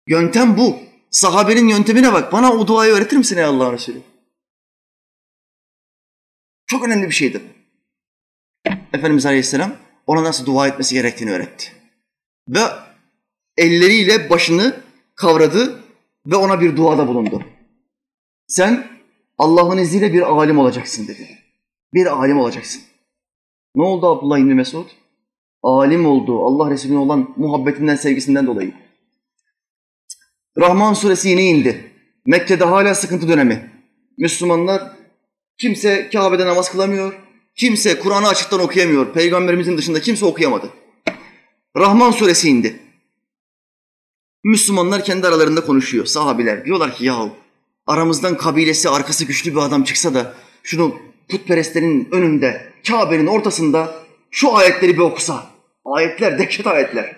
yöntem bu. Sahabenin yöntemine bak. Bana o duayı öğretir misin ey Allah'ın Resulü? Çok önemli bir şeydi. Efendimiz Aleyhisselam ona nasıl dua etmesi gerektiğini öğretti. Ve elleriyle başını kavradı ve ona bir duada bulundu. Sen Allah'ın izniyle bir alim olacaksın dedi. Bir alim olacaksın. Ne oldu Abdullah İbni Mesud? Alim oldu Allah Resulüne olan muhabbetinden, sevgisinden dolayı. Rahman suresi yeni indi. Mekke'de hala sıkıntı dönemi. Müslümanlar kimse Kabe'de namaz kılamıyor. Kimse Kur'an'ı açıktan okuyamıyor. Peygamberimizin dışında kimse okuyamadı. Rahman suresi indi. Müslümanlar kendi aralarında konuşuyor. Sahabiler diyorlar ki yahu aramızdan kabilesi arkası güçlü bir adam çıksa da şunu putperestlerin önünde Kabe'nin ortasında şu ayetleri bir okusa. Ayetler dehşet ayetler.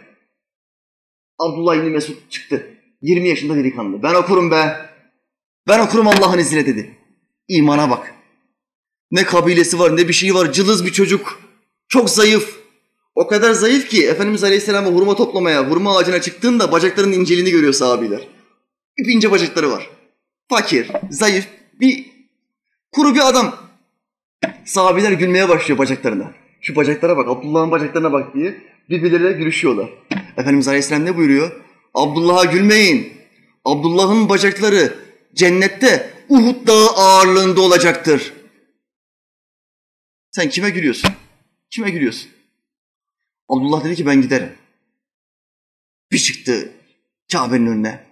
Abdullah İbni Mesud çıktı. 20 yaşında delikanlı. Ben okurum be. Ben okurum Allah'ın izniyle dedi. İmana bak. Ne kabilesi var ne bir şey var. Cılız bir çocuk. Çok zayıf. O kadar zayıf ki Efendimiz Aleyhisselam'a hurma toplamaya, hurma ağacına çıktığında bacaklarının inceliğini görüyor sahabiler. İp bacakları var. Fakir, zayıf, bir kuru bir adam. Sahabiler gülmeye başlıyor bacaklarına. Şu bacaklara bak, Abdullah'ın bacaklarına bak diye birbirleriyle gülüşüyorlar. Efendimiz Aleyhisselam ne buyuruyor? Abdullah'a gülmeyin. Abdullah'ın bacakları cennette Uhud dağı ağırlığında olacaktır. Sen kime gülüyorsun? Kime gülüyorsun? Abdullah dedi ki ben giderim. Bir çıktı Kabe'nin önüne.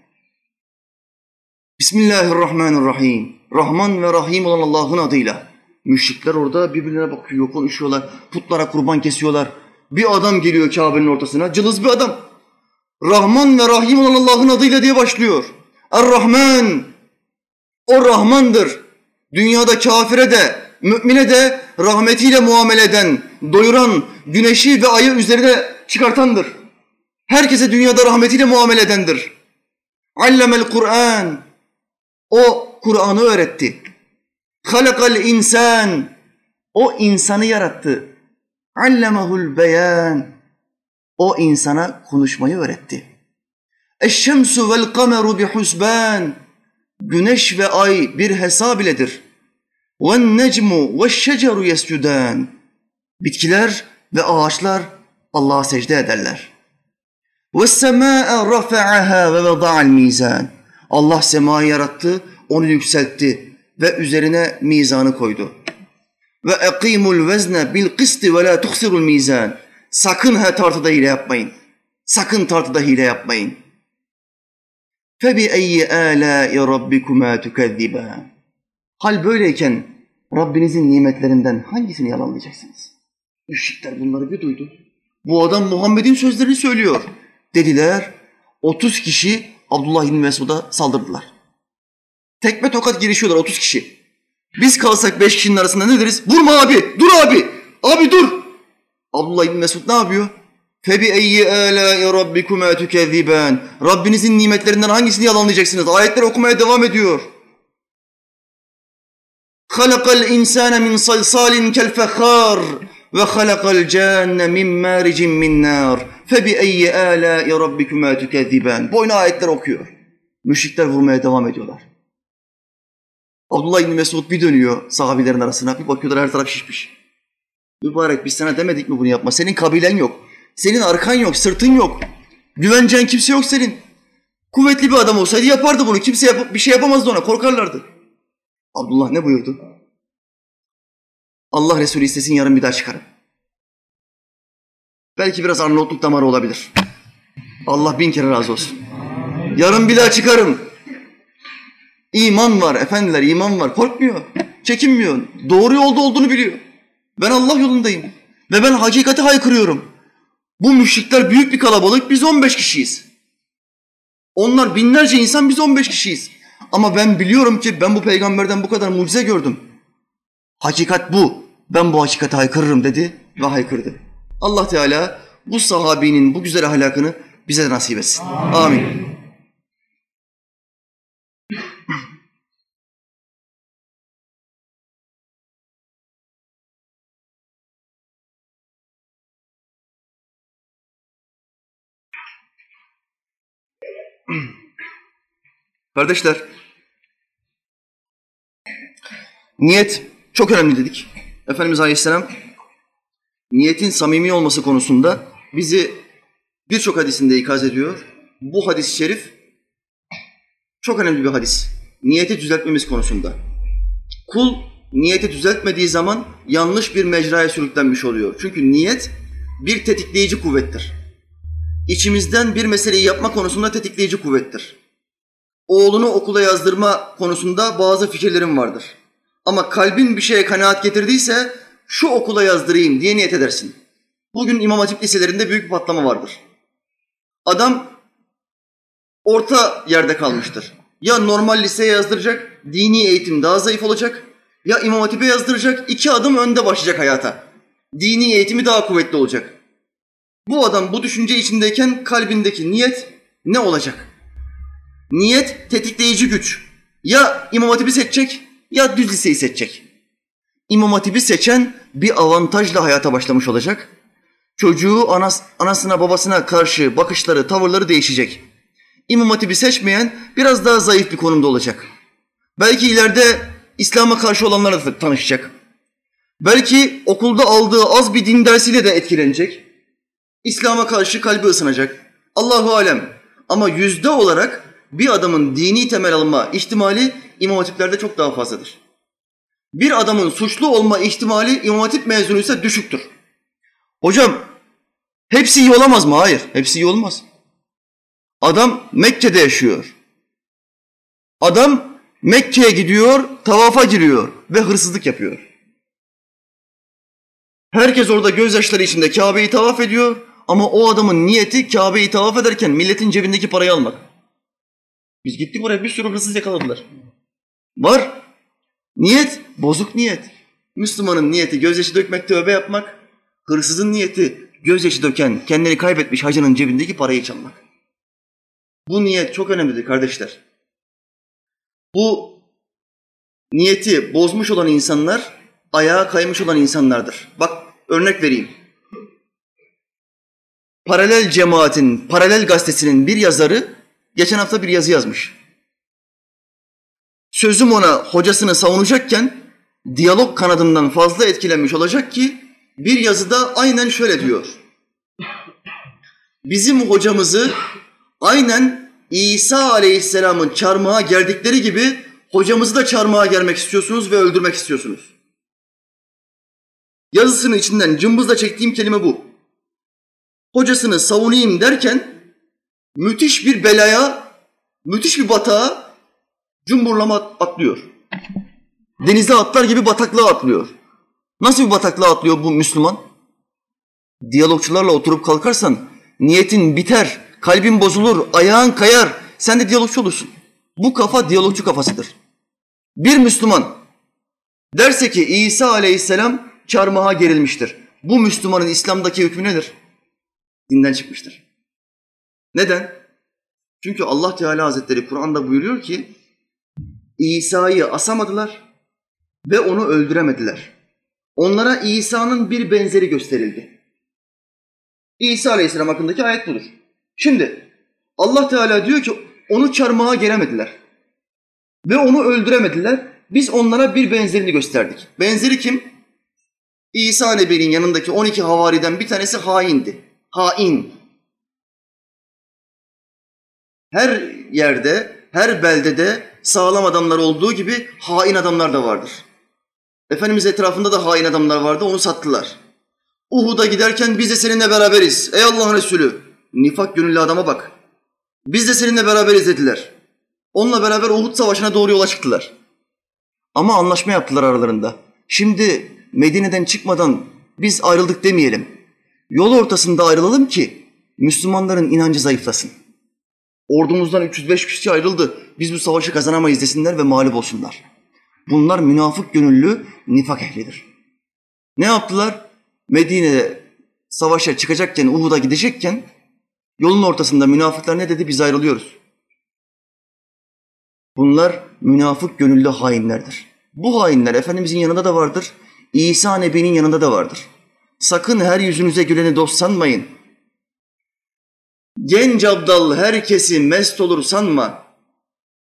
Bismillahirrahmanirrahim. Rahman ve Rahim olan Allah'ın adıyla. Müşrikler orada birbirlerine bakıyor, konuşuyorlar. Putlara kurban kesiyorlar. Bir adam geliyor Kabe'nin ortasına. Cılız bir adam. Rahman ve Rahim olan Allah'ın adıyla diye başlıyor. Er-Rahman. O Rahmandır. Dünyada kafire de, mümine de rahmetiyle muamele eden, doyuran, güneşi ve ayı üzerine çıkartandır. Herkese dünyada rahmetiyle muamele edendir. Allemel Kur'an. O Kur'an'ı öğretti. Halakal insan. O insanı yarattı. Allemehul beyan. O insana konuşmayı öğretti. Eşşemsu vel kameru bihusban. Güneş ve ay bir hesab iledir. Ve şeceru yescudan. Bitkiler ve ağaçlar Allah'a secde ederler. Rafa'aha ve veda'al mizan. Allah semayı yarattı, onu yükseltti ve üzerine mizanı koydu. Ve ekimul vezne bil kısti ve la tuhsirul mizan. Sakın ha tartıda hile yapmayın. Sakın tartıda hile yapmayın. Febi eyyi âlâi rabbikuma tukezzibâ. Hal böyleyken Rabbinizin nimetlerinden hangisini yalanlayacaksınız? Müşrikler bunları bir duydu. Bu adam Muhammed'in sözlerini söylüyor. Dediler, 30 kişi Abdullah İbni Mesud'a saldırdılar. Tekme tokat girişiyorlar 30 kişi. Biz kalsak 5 kişinin arasında ne deriz? Vurma abi, dur abi, abi dur. Abdullah İbni Mesud ne yapıyor? Febi eyyi âlâi rabbikuma tükezziben. Rabbinizin nimetlerinden hangisini yalanlayacaksınız? Ayetler okumaya devam ediyor. Salsalin kel fekhar ve halakal canne min maricin min nar. Febi eyyi âlâi rabbikuma tükezziben. Boyuna ayetler okuyor. Müşrikler vurmaya devam ediyorlar. Abdullah İbni Mesud bir dönüyor sahabilerin arasına. Bir bakıyorlar her taraf şişmiş. Mübarek biz sana demedik mi bunu yapma? Senin kabilen yok. Senin arkan yok, sırtın yok. Güvencen kimse yok senin. Kuvvetli bir adam olsaydı yapardı bunu. Kimse yap- bir şey yapamazdı ona, korkarlardı. Abdullah ne buyurdu? Allah Resulü istesin yarın bir daha çıkarım. Belki biraz Arnavutluk damarı olabilir. Allah bin kere razı olsun. Yarın bir daha çıkarım. İman var efendiler, iman var. Korkmuyor, çekinmiyor. Doğru yolda olduğunu biliyor. Ben Allah yolundayım. Ve ben hakikati haykırıyorum. Bu müşrikler büyük bir kalabalık, biz 15 kişiyiz. Onlar binlerce insan, biz 15 kişiyiz. Ama ben biliyorum ki ben bu peygamberden bu kadar mucize gördüm. Hakikat bu. Ben bu hakikati haykırırım dedi ve haykırdı. Allah Teala bu sahabinin bu güzel ahlakını bize nasip etsin. Amin. Kardeşler, niyet çok önemli dedik. Efendimiz Aleyhisselam niyetin samimi olması konusunda bizi birçok hadisinde ikaz ediyor. Bu hadis-i şerif çok önemli bir hadis. Niyeti düzeltmemiz konusunda. Kul niyeti düzeltmediği zaman yanlış bir mecraya sürüklenmiş oluyor. Çünkü niyet bir tetikleyici kuvvettir. İçimizden bir meseleyi yapma konusunda tetikleyici kuvvettir. Oğlunu okula yazdırma konusunda bazı fikirlerim vardır. Ama kalbin bir şeye kanaat getirdiyse şu okula yazdırayım diye niyet edersin. Bugün İmam Hatip liselerinde büyük bir patlama vardır. Adam orta yerde kalmıştır. Ya normal liseye yazdıracak, dini eğitim daha zayıf olacak. Ya İmam Hatip'e yazdıracak, iki adım önde başlayacak hayata. Dini eğitimi daha kuvvetli olacak. Bu adam bu düşünce içindeyken kalbindeki niyet ne olacak? Niyet tetikleyici güç. Ya İmam Hatip'i seçecek ya düz liseyi seçecek. İmam Hatip'i seçen bir avantajla hayata başlamış olacak. Çocuğu anas, anasına babasına karşı bakışları, tavırları değişecek. İmam Hatip'i seçmeyen biraz daha zayıf bir konumda olacak. Belki ileride İslam'a karşı olanlarla tanışacak. Belki okulda aldığı az bir din dersiyle de etkilenecek. İslam'a karşı kalbi ısınacak. Allahu alem. Ama yüzde olarak bir adamın dini temel alma ihtimali İmam Hatip'lerde çok daha fazladır. Bir adamın suçlu olma ihtimali İmam Hatip mezunuysa düşüktür. Hocam hepsi iyi olamaz mı? Hayır, hepsi iyi olmaz. Adam Mekke'de yaşıyor. Adam Mekke'ye gidiyor, tavafa giriyor ve hırsızlık yapıyor. Herkes orada gözyaşları içinde Kabe'yi tavaf ediyor ama o adamın niyeti Kabe'yi tavaf ederken milletin cebindeki parayı almak. Biz gittik oraya bir sürü hırsız yakaladılar. Var. Niyet, bozuk niyet. Müslümanın niyeti gözyaşı dökmek, tövbe yapmak. Hırsızın niyeti gözyaşı döken, kendini kaybetmiş hacının cebindeki parayı çalmak. Bu niyet çok önemlidir kardeşler. Bu niyeti bozmuş olan insanlar ayağa kaymış olan insanlardır. Bak örnek vereyim. Paralel cemaatin, paralel gazetesinin bir yazarı geçen hafta bir yazı yazmış. Sözüm ona hocasını savunacakken diyalog kanadından fazla etkilenmiş olacak ki bir yazıda aynen şöyle diyor. Bizim hocamızı aynen İsa Aleyhisselam'ın çarmıha gerdikleri gibi hocamızı da çarmıha germek istiyorsunuz ve öldürmek istiyorsunuz. Yazısının içinden cımbızla çektiğim kelime bu. Hocasını savunayım derken müthiş bir belaya, müthiş bir batağa cumburlama atlıyor. Denize atlar gibi bataklığa atlıyor. Nasıl bir bataklığa atlıyor bu Müslüman? Diyalogçularla oturup kalkarsan niyetin biter, kalbin bozulur, ayağın kayar, sen de diyalogçu olursun. Bu kafa diyalogçu kafasıdır. Bir Müslüman derse ki İsa aleyhisselam çarmıha gerilmiştir. Bu Müslümanın İslam'daki hükmü nedir? Dinden çıkmıştır. Neden? Çünkü Allah Teala Hazretleri Kur'an'da buyuruyor ki İsa'yı asamadılar ve onu öldüremediler. Onlara İsa'nın bir benzeri gösterildi. İsa Aleyhisselam hakkındaki ayet budur. Şimdi Allah Teala diyor ki onu çarmıha geremediler. Ve onu öldüremediler. Biz onlara bir benzerini gösterdik. Benzeri kim? İsa Nebi'nin yanındaki 12 havariden bir tanesi haindi. Hain. Her yerde, her beldede sağlam adamlar olduğu gibi hain adamlar da vardır. Efendimiz etrafında da hain adamlar vardı, onu sattılar. Uhud'a giderken biz de seninle beraberiz. Ey Allah'ın Resulü, nifak gönüllü adama bak. Biz de seninle beraberiz dediler. Onunla beraber Uhud Savaşı'na doğru yola çıktılar. Ama anlaşma yaptılar aralarında. Şimdi Medine'den çıkmadan biz ayrıldık demeyelim. Yol ortasında ayrılalım ki Müslümanların inancı zayıflasın. Ordumuzdan 305 kişi ayrıldı. Biz bu savaşı kazanamayız desinler ve mağlup olsunlar. Bunlar münafık gönüllü nifak ehlidir. Ne yaptılar? Medine'de savaşa çıkacakken, Uhud'a gidecekken yolun ortasında münafıklar ne dedi? Biz ayrılıyoruz. Bunlar münafık gönüllü hainlerdir. Bu hainler Efendimizin yanında da vardır. İsa Nebi'nin yanında da vardır. Sakın her yüzünüze güleni dost sanmayın. Genç abdal herkesi mest olur sanma.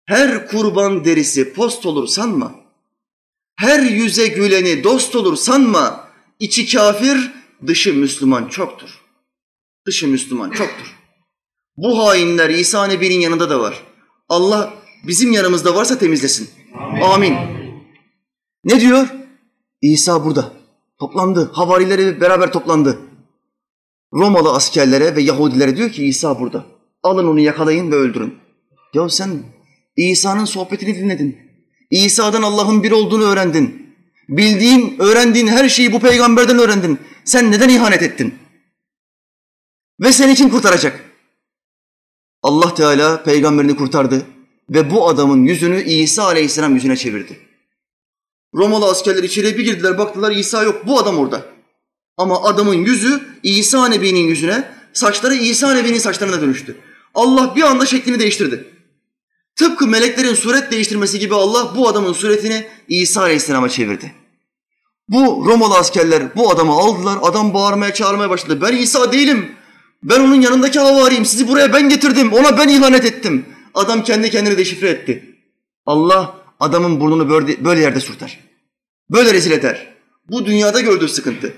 Her kurban derisi post olur sanma. Her yüze güleni dost olur sanma. İçi kafir, dışı Müslüman çoktur. Dışı Müslüman çoktur. Bu hainler İsa Nebi'nin yanında da var. Allah bizim yanımızda varsa temizlesin. Amin. Amin. Ne diyor? İsa burada. Toplandı. Havarileri beraber toplandı. Romalı askerlere ve Yahudilere diyor ki İsa burada. Alın onu yakalayın ve öldürün. Ya sen İsa'nın sohbetini dinledin. İsa'dan Allah'ın bir olduğunu öğrendin. Bildiğin, öğrendiğin her şeyi bu peygamberden öğrendin. Sen neden ihanet ettin? Ve seni kim kurtaracak? Allah Teala peygamberini kurtardı ve bu adamın yüzünü İsa Aleyhisselam yüzüne çevirdi. Romalı askerler içeriye bir girdiler baktılar İsa yok bu adam orada. Ama adamın yüzü İsa Nebi'nin yüzüne, saçları İsa Nebi'nin saçlarına dönüştü. Allah bir anda şeklini değiştirdi. Tıpkı meleklerin suret değiştirmesi gibi Allah bu adamın suretini İsa Aleyhisselam'a çevirdi. Bu Romalı askerler bu adamı aldılar, adam bağırmaya çağırmaya başladı. Ben İsa değilim, ben onun yanındaki havariyim, sizi buraya ben getirdim, ona ben ihanet ettim. Adam kendi kendini deşifre etti. Allah adamın burnunu böyle yerde sürter. Böyle rezil eder. Bu dünyada gördüğü sıkıntı.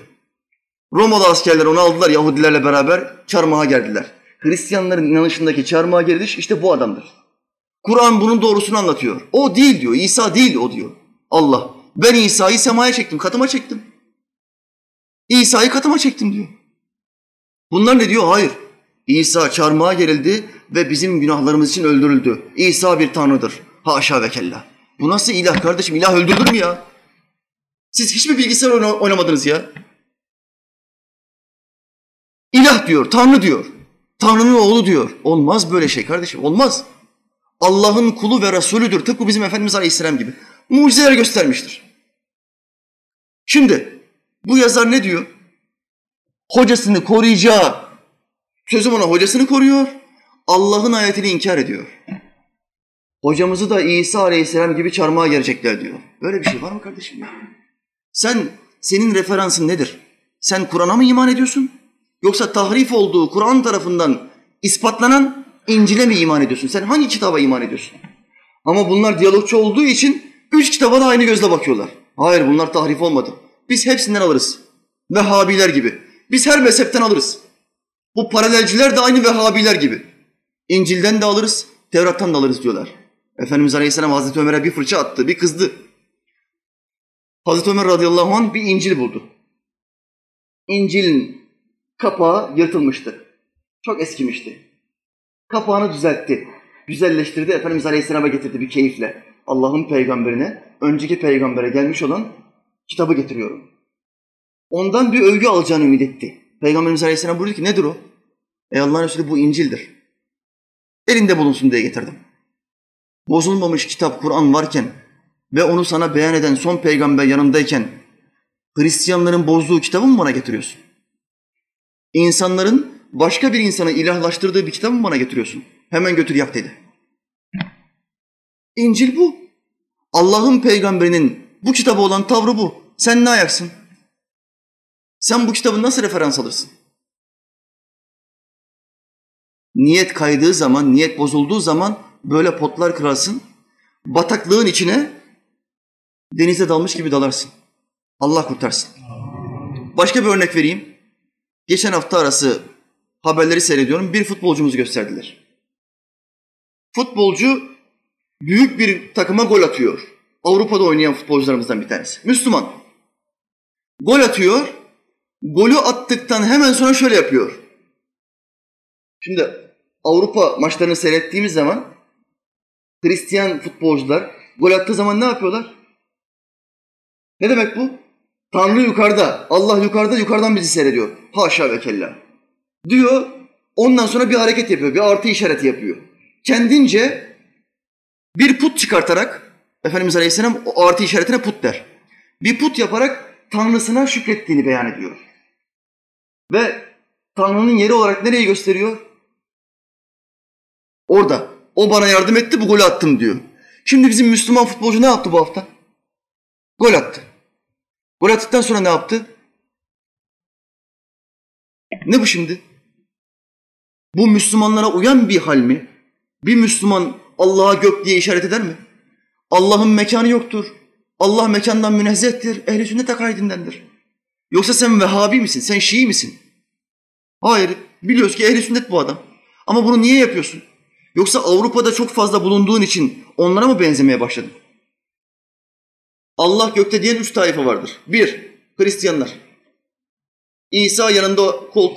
Romalı askerler onu aldılar Yahudilerle beraber çarmıha gerdiler. Hristiyanların inanışındaki çarmıha geriliş işte bu adamdır. Kur'an bunun doğrusunu anlatıyor. O değil diyor, İsa değil o diyor. Allah, ben İsa'yı semaya çektim, katıma çektim. İsa'yı katıma çektim diyor. Bunlar ne diyor? Hayır. İsa çarmıha gerildi ve bizim günahlarımız için öldürüldü. İsa bir tanrıdır. Haşa ve kella. Bu nasıl ilah kardeşim? İlah öldürülür mü ya? Siz hiçbir bilgisayar oynamadınız ya. İlah diyor, Tanrı diyor. Tanrı'nın oğlu diyor. Olmaz böyle şey kardeşim, olmaz. Allah'ın kulu ve Resulüdür. Tıpkı bizim Efendimiz Aleyhisselam gibi. Mucizeler göstermiştir. Şimdi bu yazar ne diyor? Hocasını koruyacağı, sözüm ona hocasını koruyor, Allah'ın ayetini inkar ediyor. Hocamızı da İsa Aleyhisselam gibi çarmıha gelecekler diyor. Böyle bir şey var mı kardeşim? Sen, senin referansın nedir? Sen Kur'an'a mı iman ediyorsun? Yoksa tahrif olduğu Kur'an tarafından ispatlanan İncil'e mi iman ediyorsun? Sen hangi kitaba iman ediyorsun? Ama bunlar diyalogçu olduğu için üç kitaba da aynı gözle bakıyorlar. Hayır bunlar tahrif olmadı. Biz hepsinden alırız. Vehhabiler gibi. Biz her mezhepten alırız. Bu paralelciler de aynı Vehhabiler gibi. İncil'den de alırız, Tevrat'tan da alırız diyorlar. Efendimiz Aleyhisselam Hazreti Ömer'e bir fırça attı, bir kızdı. Hazreti Ömer radıyallahu anh bir İncil buldu. İncil'in kapağı yırtılmıştı. Çok eskimişti. Kapağını düzeltti. Güzelleştirdi. Efendimiz Aleyhisselam'a getirdi bir keyifle. Allah'ın peygamberine, önceki peygambere gelmiş olan kitabı getiriyorum. Ondan bir övgü alacağını ümit etti. Peygamberimiz Aleyhisselam buyurdu ki nedir o? Ey Allah'ın Resulü bu İncil'dir. Elinde bulunsun diye getirdim. Bozulmamış kitap Kur'an varken ve onu sana beyan eden son peygamber yanındayken Hristiyanların bozduğu kitabı mı bana getiriyorsun? İnsanların başka bir insanı ilahlaştırdığı bir kitabı mı bana getiriyorsun? Hemen götür yak dedi. İncil bu. Allah'ın peygamberinin bu kitabı olan tavrı bu. Sen ne ayaksın? Sen bu kitabı nasıl referans alırsın? Niyet kaydığı zaman, niyet bozulduğu zaman böyle potlar kırarsın. Bataklığın içine denize dalmış gibi dalarsın. Allah kurtarsın. Başka bir örnek vereyim. Geçen hafta arası haberleri seyrediyorum. Bir futbolcumuzu gösterdiler. Futbolcu büyük bir takıma gol atıyor. Avrupa'da oynayan futbolcularımızdan bir tanesi. Müslüman. Gol atıyor. Golü attıktan hemen sonra şöyle yapıyor. Şimdi Avrupa maçlarını seyrettiğimiz zaman Hristiyan futbolcular gol attığı zaman ne yapıyorlar? Ne demek bu? Tanrı yukarıda, Allah yukarıda, yukarıdan bizi seyrediyor. Haşa ve kella. Diyor, ondan sonra bir hareket yapıyor, bir artı işareti yapıyor. Kendince bir put çıkartarak, Efendimiz Aleyhisselam o artı işaretine put der. Bir put yaparak Tanrısına şükrettiğini beyan ediyor. Ve Tanrı'nın yeri olarak nereyi gösteriyor? Orada. O bana yardım etti, bu golü attım diyor. Şimdi bizim Müslüman futbolcu ne yaptı bu hafta? Gol attı. Gol sonra ne yaptı? Ne bu şimdi? Bu Müslümanlara uyan bir hal mi? Bir Müslüman Allah'a gök diye işaret eder mi? Allah'ın mekanı yoktur. Allah mekandan münezzehtir. Ehli sünnet akaidindendir. Yoksa sen Vehhabi misin? Sen Şii misin? Hayır. Biliyoruz ki ehli sünnet bu adam. Ama bunu niye yapıyorsun? Yoksa Avrupa'da çok fazla bulunduğun için onlara mı benzemeye başladın? Allah gökte diyen üç taife vardır. Bir, Hristiyanlar. İsa yanında kol,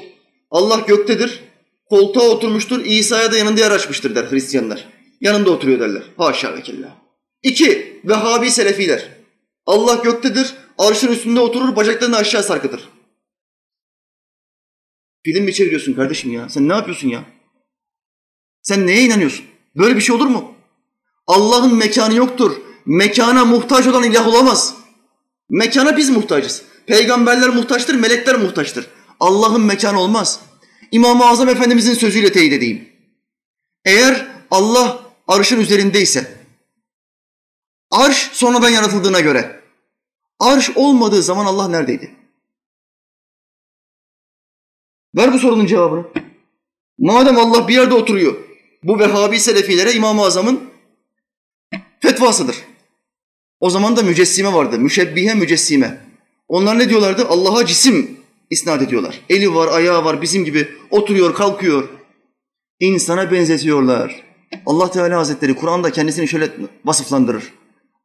Allah göktedir, koltuğa oturmuştur, İsa'ya da yanında yer açmıştır der Hristiyanlar. Yanında oturuyor derler. Haşa ve kella. İki, Vehhabi Selefiler. Allah göktedir, arşın üstünde oturur, bacaklarını aşağı sarkıtır. Film mi çeviriyorsun kardeşim ya? Sen ne yapıyorsun ya? Sen neye inanıyorsun? Böyle bir şey olur mu? Allah'ın mekanı yoktur. Mekana muhtaç olan ilah olamaz. Mekana biz muhtacız. Peygamberler muhtaçtır, melekler muhtaçtır. Allah'ın mekanı olmaz. İmam-ı Azam Efendimizin sözüyle teyit edeyim. Eğer Allah arşın üzerindeyse, arş sonradan yaratıldığına göre, arş olmadığı zaman Allah neredeydi? Ver bu sorunun cevabını. Madem Allah bir yerde oturuyor, bu Vehhabi Selefilere İmam-ı Azam'ın fetvasıdır. O zaman da mücessime vardı. Müşebbihe mücessime. Onlar ne diyorlardı? Allah'a cisim isnat ediyorlar. Eli var, ayağı var, bizim gibi oturuyor, kalkıyor. İnsana benzetiyorlar. Allah Teala Hazretleri Kur'an'da kendisini şöyle vasıflandırır.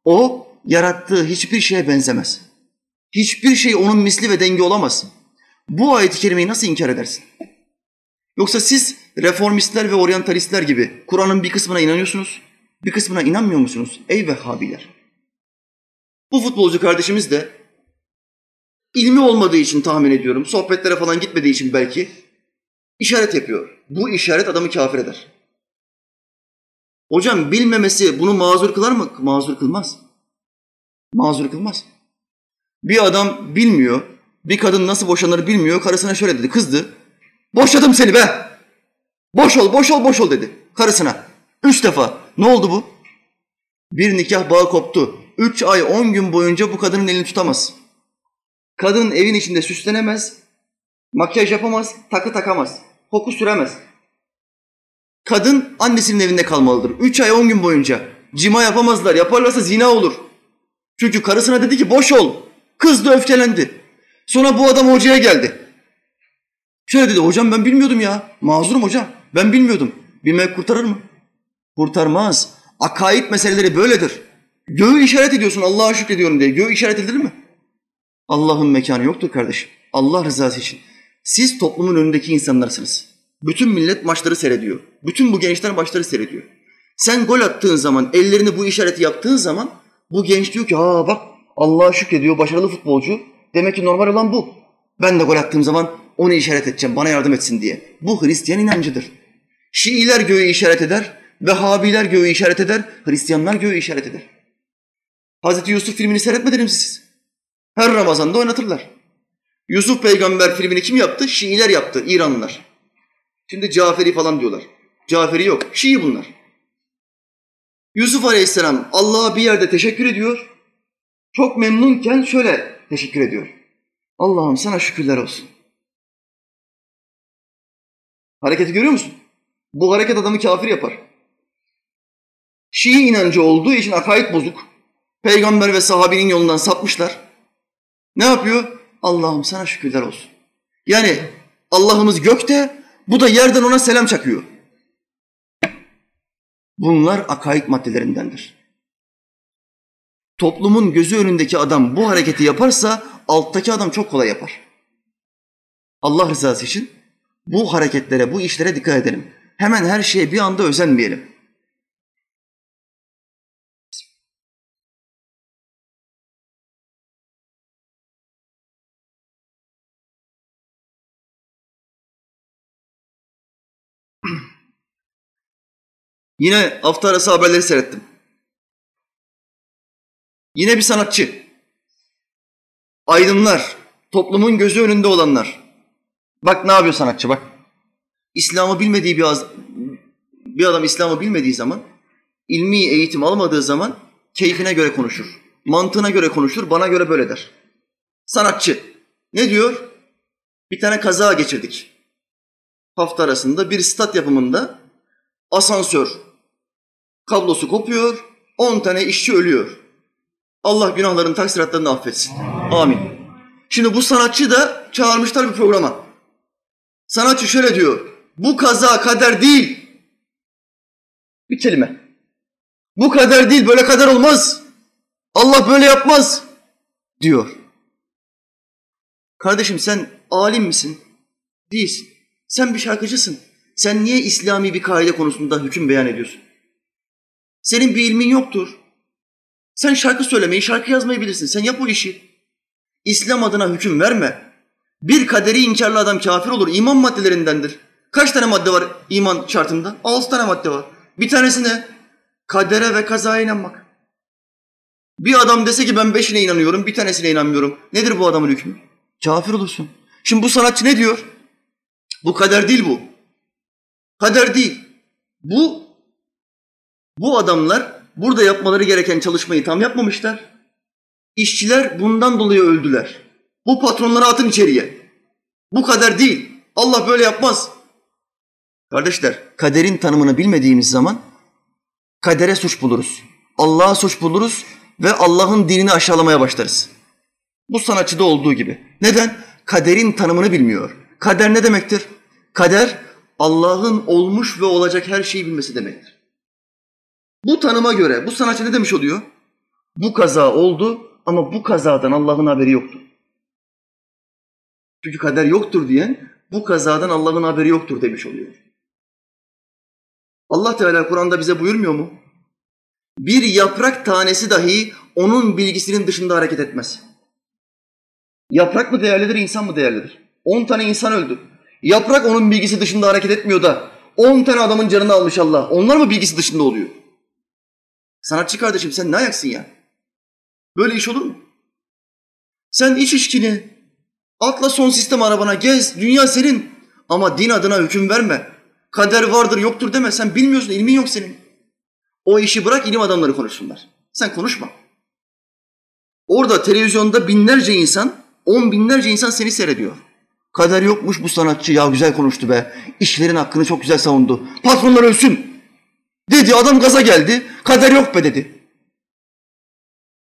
O yarattığı hiçbir şeye benzemez. Hiçbir şey onun misli ve denge olamaz. Bu ayet-i kerimeyi nasıl inkar edersin? Yoksa siz reformistler ve oryantalistler gibi Kur'an'ın bir kısmına inanıyorsunuz, bir kısmına inanmıyor musunuz? Ey Vehhabiler! Bu futbolcu kardeşimiz de ilmi olmadığı için tahmin ediyorum, sohbetlere falan gitmediği için belki işaret yapıyor. Bu işaret adamı kafir eder. Hocam bilmemesi bunu mazur kılar mı? Mazur kılmaz. Mazur kılmaz. Bir adam bilmiyor, bir kadın nasıl boşanır bilmiyor, karısına şöyle dedi, kızdı. Boşadım seni be! Boş ol, boş ol, boş ol dedi karısına. Üç defa. Ne oldu bu? Bir nikah bağı koptu. Üç ay on gün boyunca bu kadının elini tutamaz. Kadın evin içinde süslenemez, makyaj yapamaz, takı takamaz, koku süremez. Kadın annesinin evinde kalmalıdır. Üç ay on gün boyunca. Cima yapamazlar. Yaparlarsa zina olur. Çünkü karısına dedi ki boş ol. Kız da öfkelendi. Sonra bu adam hocaya geldi. Şöyle dedi hocam ben bilmiyordum ya. Mazurum hocam. Ben bilmiyordum. Bilmek kurtarır mı? Kurtarmaz. Akaid meseleleri böyledir. Göğü işaret ediyorsun Allah'a şükrediyorum diye. Göğü işaret edilir mi? Allah'ın mekanı yoktur kardeşim. Allah rızası için. Siz toplumun önündeki insanlarsınız. Bütün millet maçları seyrediyor. Bütün bu gençler maçları seyrediyor. Sen gol attığın zaman, ellerini bu işareti yaptığın zaman bu genç diyor ki ha bak Allah'a şükrediyor başarılı futbolcu. Demek ki normal olan bu. Ben de gol attığım zaman onu işaret edeceğim bana yardım etsin diye. Bu Hristiyan inancıdır. Şiiler göğü işaret eder, Vehhabiler göğü işaret eder, Hristiyanlar göğü işaret eder. Hazreti Yusuf filmini seyretmediniz mi siz? Her Ramazan'da oynatırlar. Yusuf peygamber filmini kim yaptı? Şiiler yaptı, İranlılar. Şimdi Caferi falan diyorlar. Caferi yok, Şii bunlar. Yusuf Aleyhisselam Allah'a bir yerde teşekkür ediyor. Çok memnunken şöyle teşekkür ediyor. Allah'ım sana şükürler olsun. Hareketi görüyor musun? Bu hareket adamı kafir yapar. Şii inancı olduğu için akaid bozuk. Peygamber ve sahabinin yolundan sapmışlar. Ne yapıyor? Allah'ım sana şükürler olsun. Yani Allah'ımız gökte, bu da yerden ona selam çakıyor. Bunlar akaid maddelerindendir. Toplumun gözü önündeki adam bu hareketi yaparsa alttaki adam çok kolay yapar. Allah rızası için bu hareketlere, bu işlere dikkat edelim. Hemen her şeye bir anda özenmeyelim. Yine hafta arası haberleri seyrettim. Yine bir sanatçı. Aydınlar, toplumun gözü önünde olanlar. Bak ne yapıyor sanatçı bak. İslam'ı bilmediği bir, az, bir adam İslam'ı bilmediği zaman, ilmi eğitim almadığı zaman keyfine göre konuşur. Mantığına göre konuşur, bana göre böyle der. Sanatçı. Ne diyor? Bir tane kaza geçirdik. Hafta arasında bir stat yapımında asansör kablosu kopuyor, 10 tane işçi ölüyor. Allah günahların taksiratlarını affetsin. Amin. Şimdi bu sanatçı da çağırmışlar bir programa. Sanatçı şöyle diyor. Bu kaza kader değil. Bir kelime. Bu kader değil, böyle kader olmaz. Allah böyle yapmaz diyor. Kardeşim sen alim misin? Değilsin. Sen bir şarkıcısın. Sen niye İslami bir kaide konusunda hüküm beyan ediyorsun? Senin bir ilmin yoktur. Sen şarkı söylemeyi, şarkı yazmayı bilirsin. Sen yap o işi. İslam adına hüküm verme. Bir kaderi inkarlı adam kafir olur. İman maddelerindendir. Kaç tane madde var iman şartında? Altı tane madde var. Bir tanesi ne? Kadere ve kazaya inanmak. Bir adam dese ki ben beşine inanıyorum, bir tanesine inanmıyorum. Nedir bu adamın hükmü? Kafir olursun. Şimdi bu sanatçı ne diyor? Bu kader değil bu. Kader değil. Bu bu adamlar burada yapmaları gereken çalışmayı tam yapmamışlar. İşçiler bundan dolayı öldüler. Bu patronları atın içeriye. Bu kader değil. Allah böyle yapmaz. Kardeşler, kaderin tanımını bilmediğimiz zaman kadere suç buluruz. Allah'a suç buluruz ve Allah'ın dinini aşağılamaya başlarız. Bu sanatçıda olduğu gibi. Neden? Kaderin tanımını bilmiyor. Kader ne demektir? Kader Allah'ın olmuş ve olacak her şeyi bilmesi demektir. Bu tanıma göre bu sanatçı ne demiş oluyor? Bu kaza oldu ama bu kazadan Allah'ın haberi yoktu. Çünkü kader yoktur diyen bu kazadan Allah'ın haberi yoktur demiş oluyor. Allah Teala Kur'an'da bize buyurmuyor mu? Bir yaprak tanesi dahi onun bilgisinin dışında hareket etmez. Yaprak mı değerlidir, insan mı değerlidir? On tane insan öldü. Yaprak onun bilgisi dışında hareket etmiyor da on tane adamın canını almış Allah. Onlar mı bilgisi dışında oluyor? Sanatçı kardeşim sen ne ayaksın ya? Böyle iş olur mu? Sen iç işkini, atla son sistem arabana gez, dünya senin. Ama din adına hüküm verme. Kader vardır yoktur deme. Sen bilmiyorsun, ilmin yok senin. O işi bırak ilim adamları konuşsunlar. Sen konuşma. Orada televizyonda binlerce insan, on binlerce insan seni seyrediyor. Kader yokmuş bu sanatçı ya güzel konuştu be. İşlerin hakkını çok güzel savundu. Patronlar ölsün. Dedi adam gaza geldi. Kader yok be dedi.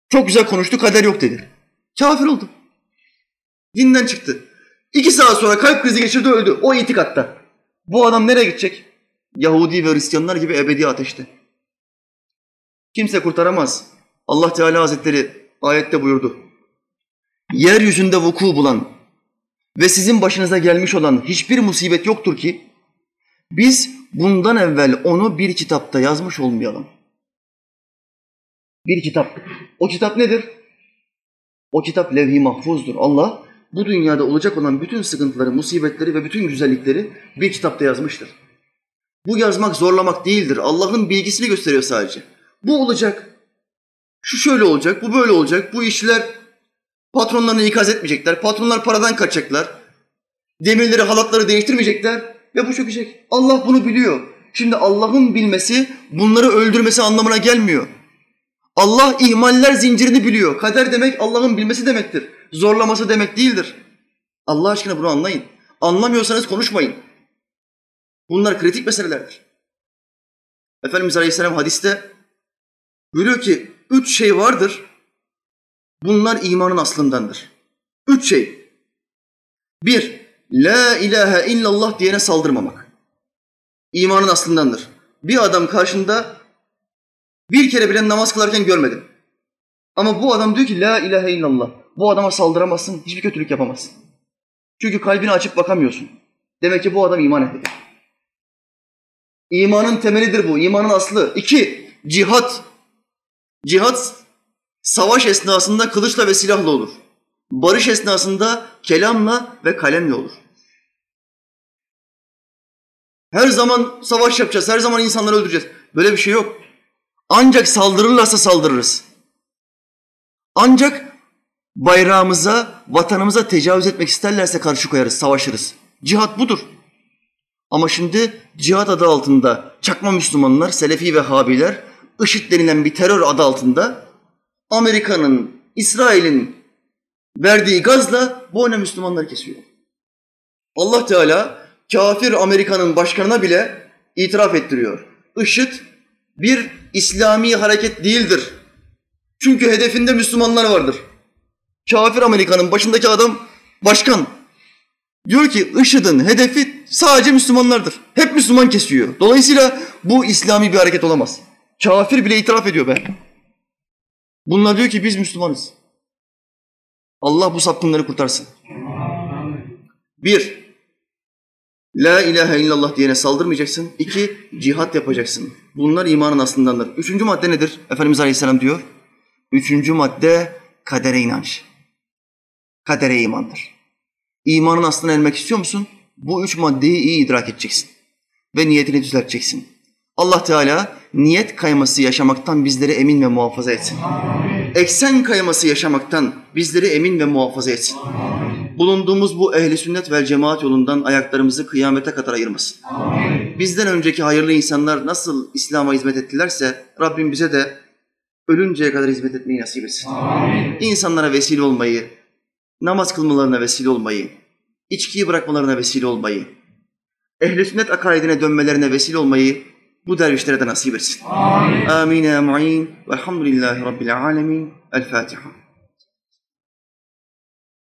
Çok güzel konuştu kader yok dedi. Kafir oldu. Dinden çıktı. İki saat sonra kalp krizi geçirdi öldü. O itikatta. Bu adam nereye gidecek? Yahudi ve Hristiyanlar gibi ebedi ateşte. Kimse kurtaramaz. Allah Teala Hazretleri ayette buyurdu. Yeryüzünde vuku bulan ve sizin başınıza gelmiş olan hiçbir musibet yoktur ki biz bundan evvel onu bir kitapta yazmış olmayalım. Bir kitap. O kitap nedir? O kitap levh-i mahfuzdur. Allah bu dünyada olacak olan bütün sıkıntıları, musibetleri ve bütün güzellikleri bir kitapta yazmıştır. Bu yazmak zorlamak değildir. Allah'ın bilgisini gösteriyor sadece. Bu olacak. Şu şöyle olacak, bu böyle olacak. Bu işçiler patronlarını ikaz etmeyecekler. Patronlar paradan kaçacaklar. Demirleri, halatları değiştirmeyecekler ve bu çökecek. Allah bunu biliyor. Şimdi Allah'ın bilmesi bunları öldürmesi anlamına gelmiyor. Allah ihmaller zincirini biliyor. Kader demek Allah'ın bilmesi demektir. Zorlaması demek değildir. Allah aşkına bunu anlayın. Anlamıyorsanız konuşmayın. Bunlar kritik meselelerdir. Efendimiz Aleyhisselam hadiste buyuruyor ki üç şey vardır. Bunlar imanın aslındandır. Üç şey. Bir, La ilahe illallah diyene saldırmamak. İmanın aslındandır. Bir adam karşında bir kere bile namaz kılarken görmedim. Ama bu adam diyor ki La ilahe illallah. Bu adama saldıramazsın, hiçbir kötülük yapamazsın. Çünkü kalbini açıp bakamıyorsun. Demek ki bu adam iman ediyor. İmanın temelidir bu, imanın aslı. İki, cihat. Cihat, savaş esnasında kılıçla ve silahla olur. Barış esnasında kelamla ve kalemle olur. Her zaman savaş yapacağız, her zaman insanları öldüreceğiz. Böyle bir şey yok. Ancak saldırırlarsa saldırırız. Ancak bayrağımıza, vatanımıza tecavüz etmek isterlerse karşı koyarız, savaşırız. Cihat budur. Ama şimdi cihat adı altında çakma Müslümanlar, Selefi ve Habiler, IŞİD denilen bir terör adı altında Amerika'nın, İsrail'in verdiği gazla öne Müslümanları kesiyor. Allah Teala kafir Amerika'nın başkanına bile itiraf ettiriyor. IŞİD bir İslami hareket değildir. Çünkü hedefinde Müslümanlar vardır. Kafir Amerika'nın başındaki adam başkan. Diyor ki IŞİD'in hedefi sadece Müslümanlardır. Hep Müslüman kesiyor. Dolayısıyla bu İslami bir hareket olamaz. Kafir bile itiraf ediyor be. Bunlar diyor ki biz Müslümanız. Allah bu sapkınları kurtarsın. Bir, La ilahe illallah diyene saldırmayacaksın. İki, cihat yapacaksın. Bunlar imanın aslındandır. Üçüncü madde nedir? Efendimiz Aleyhisselam diyor. Üçüncü madde kadere inanç. Kadere imandır. İmanın aslına ermek istiyor musun? Bu üç maddeyi iyi idrak edeceksin. Ve niyetini düzelteceksin. Allah Teala niyet kayması yaşamaktan bizleri emin ve muhafaza etsin. Eksen kayması yaşamaktan bizleri emin ve muhafaza etsin. Bulunduğumuz bu ehli sünnet ve cemaat yolundan ayaklarımızı kıyamete kadar ayırmasın. Bizden önceki hayırlı insanlar nasıl İslam'a hizmet ettilerse Rabbim bize de ölünceye kadar hizmet etmeyi nasip etsin. İnsanlara vesile olmayı, namaz kılmalarına vesile olmayı, içkiyi bırakmalarına vesile olmayı, ehli sünnet akaidine dönmelerine vesile olmayı bu dervişlere de nasip etsin. Amin. Amin mu'in. Velhamdülillahi Rabbil alemin. El Fatiha.